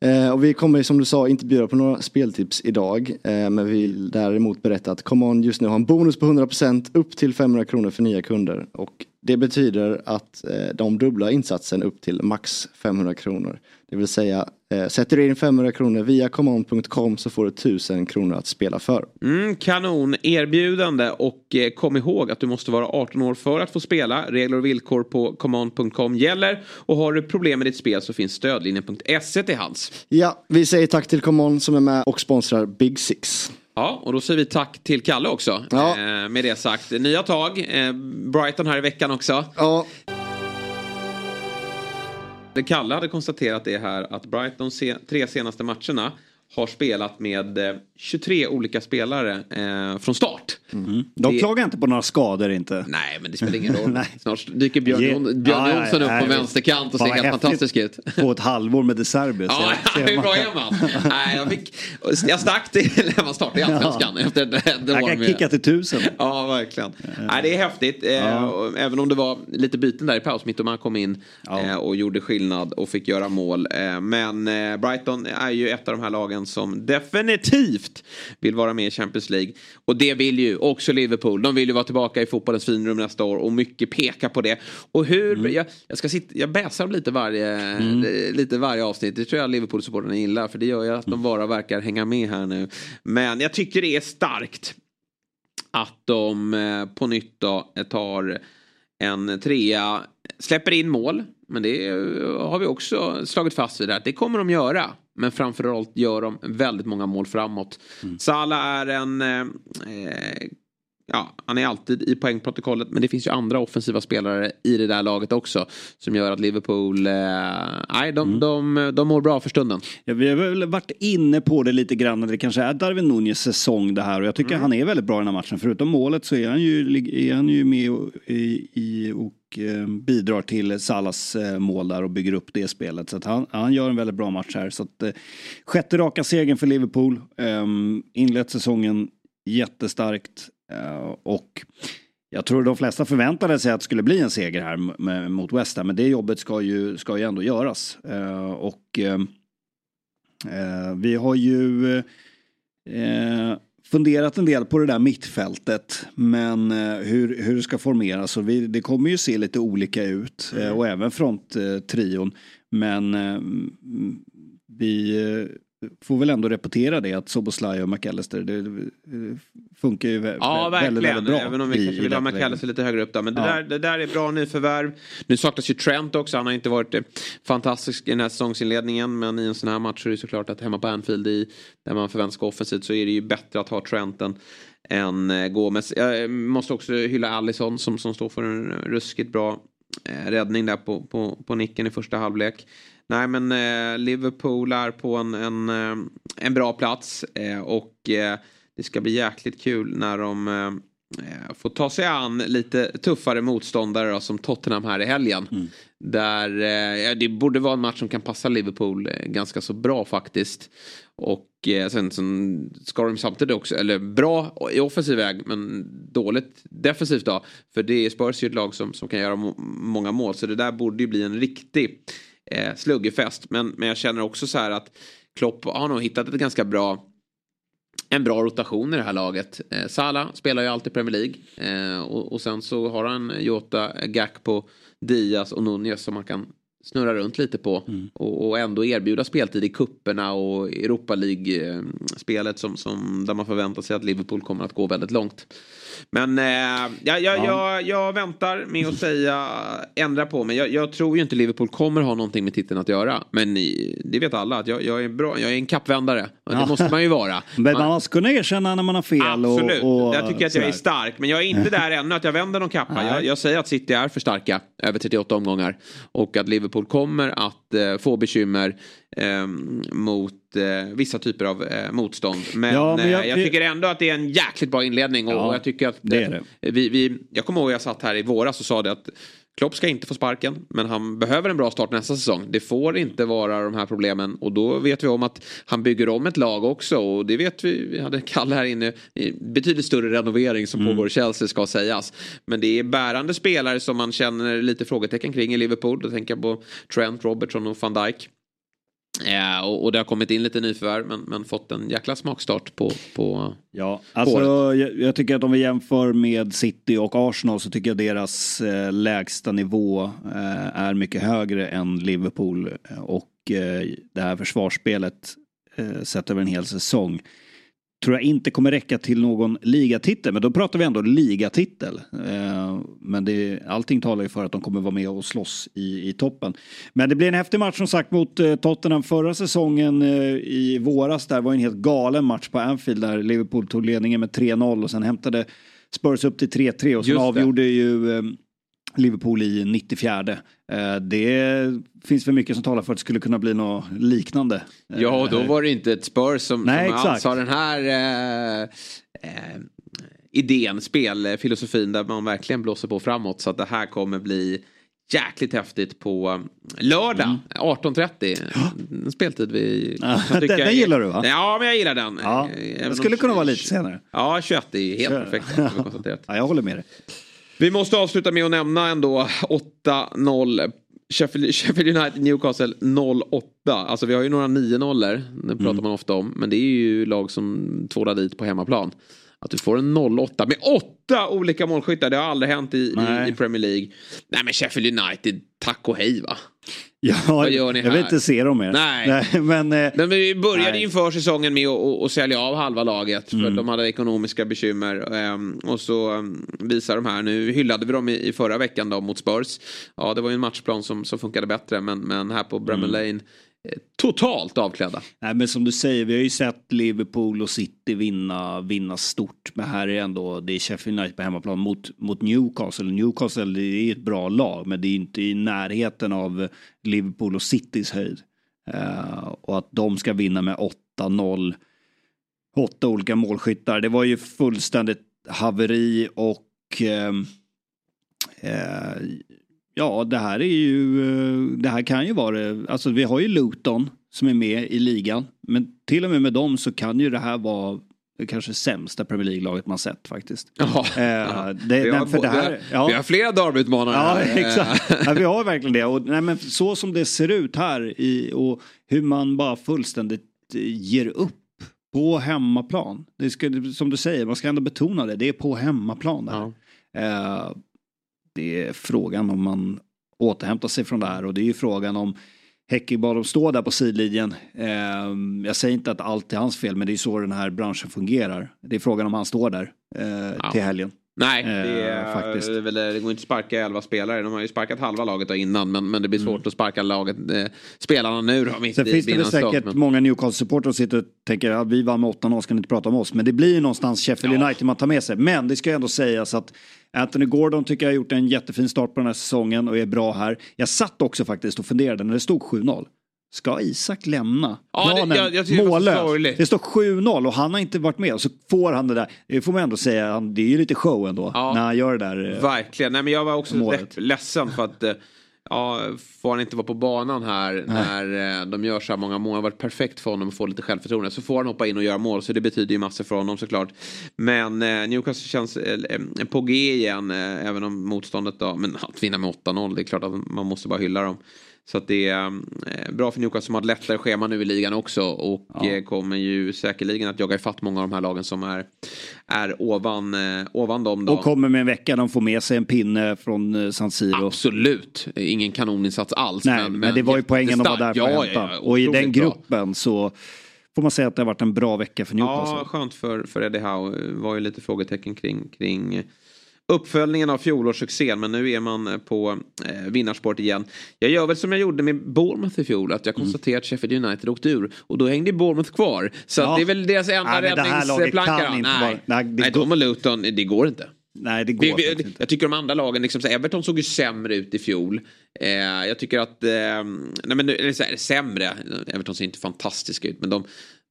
Eh, och vi kommer som du sa inte bjuda på några speltips idag. Eh, men vi vill däremot berätta att Come On just nu har en bonus på 100% upp till 500 kronor för nya kunder. Och det betyder att eh, de dubblar insatsen upp till max 500 kronor. Det vill säga, sätter du in 500 kronor via comeon.com så får du 1000 kronor att spela för. Mm, kanon erbjudande och eh, kom ihåg att du måste vara 18 år för att få spela. Regler och villkor på command.com gäller och har du problem med ditt spel så finns stödlinjen.se till hands. Ja, vi säger tack till Common som är med och sponsrar Big Six. Ja, och då säger vi tack till Kalle också. Ja. Eh, med det sagt, nya tag. Eh, Brighton här i veckan också. Ja, Kalle hade konstaterat det här att Brighton se, tre senaste matcherna har spelat med eh, 23 olika spelare eh, från start. De Det- klagar inte på några skador inte. Nej, men det spelar ingen roll. Snart dyker Björn, Ge- Jon- Björn Ja, ja, Jonsson upp nej, på vänsterkant och ser helt fantastisk ut. På ett halvår med De Serbi. Ja, hur bra är man? Nej, jag, fick, jag stack till när man startade i Allsvenskan efter ett, ett Jag kan med- kicka till tusen. Ja, verkligen. Nej, det är häftigt. Eh, Ja. Även om det var lite byten där i paus. Mittoma kom in eh, och gjorde skillnad och fick göra mål. Eh, men eh, Brighton är ju ett av de här lagen som definitivt vill vara med i Champions League. Och det vill ju också Liverpool. De vill ju vara tillbaka i fotbollens finrum nästa år och mycket pekar på det. Och hur, jag, jag ska sitta, jag bäsar lite varje, lite varje avsnitt. Det tror jag Liverpool-supportrarna gillar. För det gör ju att de bara verkar hänga med här nu. Men jag tycker det är starkt att de eh, på nytt då eh, tar en trea, släpper in mål. Men det eh, har vi också slagit fast vid att det kommer de göra. Men framförallt gör de väldigt många mål framåt. Salah är en... Eh, ja, han är alltid i poängprotokollet. Men det finns ju andra offensiva spelare i det där laget också. Som gör att Liverpool... Eh, nej, de, de, de mår bra för stunden. Ja, vi har väl varit inne på det lite grann. Det kanske är Darwin Nunez säsong det här. Och jag tycker han är väldigt bra i den här matchen. Förutom målet så är han ju, är han ju med i, i och Eh, bidrar till Salas eh, mål där och bygger upp det spelet. Så att han, han gör en väldigt bra match här. Så att, eh, sjätte raka segern för Liverpool. Um, inlett säsongen jättestarkt. Och jag tror de flesta förväntade sig att det skulle bli en seger här med, mot West Ham. Men det jobbet ska ju, ska ju ändå göras. Och ehm, vi har ju eh, funderat en del på det där mittfältet. Men eh, hur, hur det ska formeras. Och vi, det kommer ju se lite olika ut. Eh, och även fronttrion. Trion. men eh, mm, vi får väl ändå repetera det att Soboslaj och McAllister det, det funkar ju vä- Ja, väldigt, väldigt bra. Även om vi i- kanske vill ha. McAllister lite högre upp där. Men det, Ja. där, det där är bra nyförvärv. Nu saknas ju Trent också. Han har inte varit eh, fantastisk i den här säsongsinledningen. Men i en sån här match så är det såklart att hemma på Anfield i, där man förväntar sig offensivt så är det ju bättre att ha Trent än, än eh, Gomez. Jag måste också hylla Allison som, som står för en ruskigt bra eh, Eh, räddning där på, på, på nicken i första halvlek. Nej men eh, Liverpool är på en, en, eh, en bra plats eh, och eh, det ska bli jäkligt kul när de eh, får ta sig an lite tuffare motståndare då, som Tottenham här i helgen. Där eh, ja, det borde vara en match som kan passa Liverpool eh, ganska så bra faktiskt. Och eh, sen, sen ska de samtidigt också, eller bra i offensiv väg men dåligt defensivt då. För det är Spurs ju ett lag som, som kan göra må många mål så det där borde ju bli en riktig eh, sluggerfest. Men, men jag känner också så här att Klopp har nog hittat ett ganska bra en bra rotation i det här laget. Eh, Salah spelar ju alltid Premier League. Eh, och, och sen så har han Jota, Gakpo, Diaz och Nunez som man kan snurra runt lite på. Och, och ändå erbjuda speltid i kupperna och Europa League-spelet som, som, där man förväntar sig att Liverpool kommer att gå väldigt långt. Men eh, ja, ja, Jag, jag väntar med att säga ändra på mig. Jag, jag, tror ju inte Liverpool kommer ha någonting med titeln att göra. Men det vet alla att jag, jag, är bra. Jag är en kappvändare. Och Det måste man ju vara. Men man måste kunna erkänna när man har fel. Absolut. Och, och jag tycker att jag är stark. Men jag är inte där ännu att jag vänder någon kappa. Jag, jag, säger att City är för starka över 38 omgångar. Och att Liverpool kommer att eh, få bekymmer eh, mot eh, vissa typer av eh, motstånd. Men, ja, men jag, eh, jag, tycker ändå att det är en jäkligt bra inledning. Och, ja, och jag tycker att det det. Vi, vi, jag kommer ihåg jag satt här i våras och sa det att Klopp ska inte få sparken, men han behöver en bra start nästa säsong. Det får inte vara de här problemen och då vet vi om att han bygger om ett lag också och det vet vi. Vi hade Kalle här inne. Betydligt större renovering som mm. pågår i Chelsea ska sägas. Men det är bärande spelare som man känner lite frågetecken kring i Liverpool. Då tänker jag på Trent, Robertson och van Dijk. Ja, och, och, det har kommit in lite nyförvärv men, men fått en jäkla smakstart på, på Ja, alltså jag, jag, tycker att om vi jämför med City och Arsenal så tycker jag deras eh, lägsta nivå eh, är mycket högre än Liverpool. Och eh, det här försvarsspelet eh, sett över en hel säsong tror jag inte kommer räcka till någon ligatitel. Men då pratar vi ändå ligatitel. Eh, men det, allting talar ju för att de kommer vara med och slåss i, i toppen. Men det blir en häftig match som sagt mot eh, Tottenham förra säsongen eh, i våras. Där var en helt galen match på Anfield där Liverpool tog ledningen med 3-0 och sen hämtade Spurs upp till 3-3 och sen avgjorde ju Liverpool i 94. Eh, det finns för mycket som talar för att det skulle kunna bli något liknande. Ja, och då var det inte ett Spurs som, Nej, som alls har den här eh, eh, idén, spelfilosofin där man verkligen blåser på framåt. Så att det här kommer bli jäkligt häftigt på lördag mm. 18.30. Ja. Speltid vi... Ja, den, den gillar du va? Ja, men jag gillar den. Ja, det skulle kunna vara lite senare. Ja, 21 är helt perfekt. ja, jag håller med dig. Vi måste avsluta med att nämna ändå 8-0 Sheffield, United Newcastle 0-8. Alltså vi har ju några 9-0 Det pratar mm. man ofta om. Men det är ju lag som tvålar dit på hemmaplan. Att du får en 0-8 med åtta olika målskyttar. Det har aldrig hänt i, i, i, Premier League. Nej men Sheffield United, tack och hej va. Ja, Vad gör ni här? jag vill inte se dem mer. Nej. nej men, eh, men vi började nej. inför säsongen med att, sälja av halva laget. För mm. de hade ekonomiska bekymmer. Um, och så um, visar de här. Nu hyllade vi dem i, förra veckan då mot Spurs. Ja, det var ju en matchplan som, som funkade bättre. Men, men här på Bramall mm. Totalt avklädda. Nej men som du säger, vi har ju sett Liverpool och City vinna, vinna stort. Men här är ändå, det är Sheffield United på hemmaplan mot, mot Newcastle. Newcastle det är ett bra lag men det är inte i närheten av Liverpool och Citys höjd. Uh, och att de ska vinna med 8-0. Åtta olika målskyttar. Det var ju fullständigt haveri och uh, Ja, det här är ju, eh, det här kan ju vara, alltså vi har ju Luton som är med i ligan. Men till och med med dem så kan ju det här vara kanske sämsta Premier League-laget man sett faktiskt. Ja, eh, ja. Det, vi, har, för det här, vi, har, ja. vi har flera derbyutmanare. Ja, exakt. ja, vi har verkligen det. Och, nej, men så som det ser ut här i, och hur man bara fullständigt eh, ger upp på hemmaplan. Det ska, som du säger, man ska ändå betona det. Det är på hemmaplan där. Ja. Eh, det är frågan om man återhämtar sig från det här och det är ju frågan om Häcki bara de står där på sidlinjen. Eh, jag säger inte att allt är hans fel men det är så den här branschen fungerar. Det är frågan om han står där eh, till helgen. Nej, det, är, eh. Det, väl, det går inte att sparka elva spelare. De har ju sparkat halva laget då innan men, men det blir svårt mm. att sparka laget, eh, spelarna nu då. Mitt Sen i, finns det väl säkert men... många Newcastle-supportrar som sitter och tänker att vi vann med 8-0 ska ni inte prata om oss. Men det blir ju någonstans Sheffield ja. United man tar med sig. Men det ska ändå sägas att Anthony Gordon tycker jag har gjort en jättefin start på den här säsongen och är bra här. Jag satt också faktiskt och funderade när det stod 7-0. Ska Isak lämna ja, planen det, jag, jag mållös? Det står 7-0 och han har inte varit med. Så får han det där. Det får man ändå säga. Det är ju lite show ändå. Ja, när han gör det där. Eh, Verkligen. Nej, men jag var också ledsen för att eh, ja, får han inte vara på banan här Nej. när eh, de gör så här många mål. Det har varit perfekt för honom att få lite självförtroende. Så får han hoppa in och göra mål. Så det betyder ju massor för honom såklart. Men eh, Newcastle känns eh, på G igen. Eh, även om motståndet då. Men att vinna med 8-0. Det är klart att man måste bara hylla dem. Så att det är eh, bra för Newcastle som har ett lättare schema nu i ligan också. Och ja. Eh, kommer ju säkerligen att jaga ifatt många av de här lagen som är, är ovan, eh, ovan dem. Då. Och kommer med en vecka, de får med sig en pinne från San Siro. Absolut, ingen kanoninsats alls. Nej, men, men det var ju poängen att vara där för ja, att hämta. Ja, och i den gruppen bra. så får man säga att det har varit en bra vecka för Newcastle. Ja, skönt för, för Eddie Howe. Det var ju lite frågetecken kring, kring uppföljningen av fjolårssuccén men nu är man på eh, vinnarsport igen. Jag gör väl som jag gjorde med Bournemouth i fjol att jag Mm. konstaterar att Sheffield United åkte ur och då hängde Bournemouth kvar. Så Ja. det är väl deras enda Nej, räddningsplanka. Nej, nej, de och Luton, det går inte. Nej, det går Vi, vi, inte. jag tycker de andra lagen, liksom, så Everton såg ju sämre ut i fjol. Eh, jag tycker att, eh, nej men eller så här, sämre, Everton ser inte fantastiska ut men de,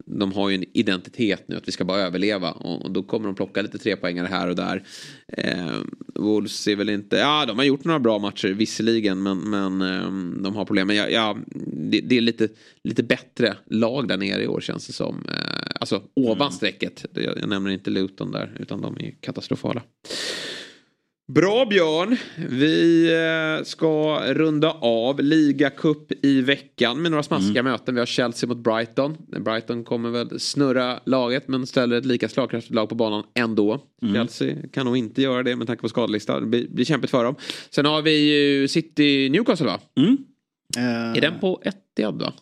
de har ju en identitet nu att vi ska bara överleva och, då kommer de plocka lite trepoängare här och där. Eh, Wolves ser väl inte, ja de har gjort några bra matcher visserligen men, men eh, de har problem. Men ja, ja, det, det är lite, lite bättre lag där nere i år känns det som. Eh, alltså ovan strecket. Jag, jag nämner inte Luton där utan de är katastrofala. Bra Björn. Vi eh, ska runda av ligacup i veckan med några smaskiga möten. Vi har Chelsea mot Brighton. Brighton kommer väl snurra laget men ställer ett lika slagkraftigt lag på banan ändå. Chelsea kan nog inte göra det med tanke på skadelista. Det blir, blir kämpigt för dem. Sen har vi ju City Newcastle va? Eh, Är den på Etihad då?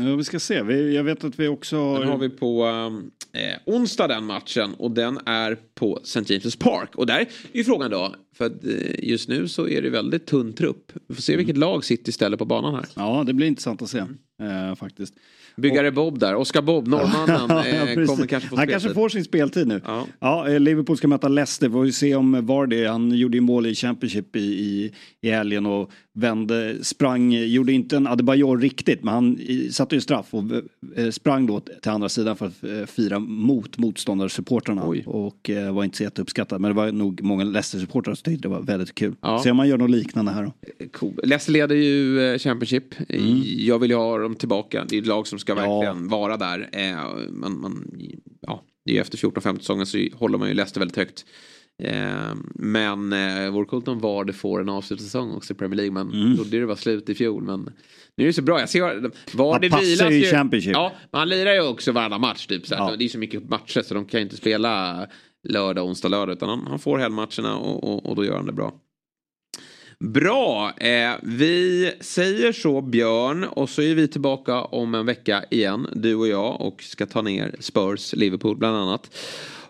Ja, vi ska se. Vi, jag vet att vi också har... Den har vi på eh, onsdag den matchen och den är på St. James' Park. Och där är ju frågan då, för att eh, just nu så är det väldigt tunn trupp. Vi får se vilket lag City ställer på banan här. Ja, det blir intressant att se eh, faktiskt. Byggare Bob där, Oskar Bob, norrmannen, Ja, eh, kommer kanske få Han kanske får sin speltid nu. Ja. Ja, eh, Liverpool ska möta Leicester. Får vi se om Vardy, han gjorde ju mål i Championship i, i, i helgen och vände, sprang, gjorde inte en Adebayor riktigt, men han satte ju straff och eh, sprang då till andra sidan för att eh, fira mot motståndarsupportrarna och eh, var inte så jätteuppskattad. Men det var nog många Leicester-supportrar som tyckte det var väldigt kul. Ja. Se om man gör något liknande här då. Cool. Leicester leder ju Championship. Jag vill ju ha dem tillbaka. Det är ett lag som ska verkligen vara där. Man, man, ja, det är ju efter 14-15 säsongen så håller man ju Leicester väldigt högt. Eh, Men eh, vore coolt om Vardy får en avslutningssäsong också i Premier League. Men Mm. trodde det var slut i fjol. Men nu är det så bra. Jag ser Vardy Han passar ju i. Championship. Ja, men han lirar ju också varenda match. Typ, så. Ja. Det är så mycket matcher så de kan ju inte spela lördag, onsdag, lördag. Utan han, han får helgmatcherna och, och, och då gör han det bra. Bra, eh, vi säger så Björn och så är vi tillbaka om en vecka igen, du och jag och ska ta ner Spurs, Liverpool bland annat.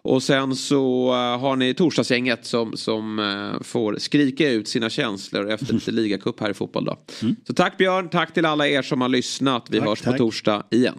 Och sen så eh, har ni torsdagsgänget som, som eh, får skrika ut sina känslor efter lite ligacup här i fotboll då. Så tack Björn, tack till alla er som har lyssnat. Vi Tack, hörs på tack. torsdag igen.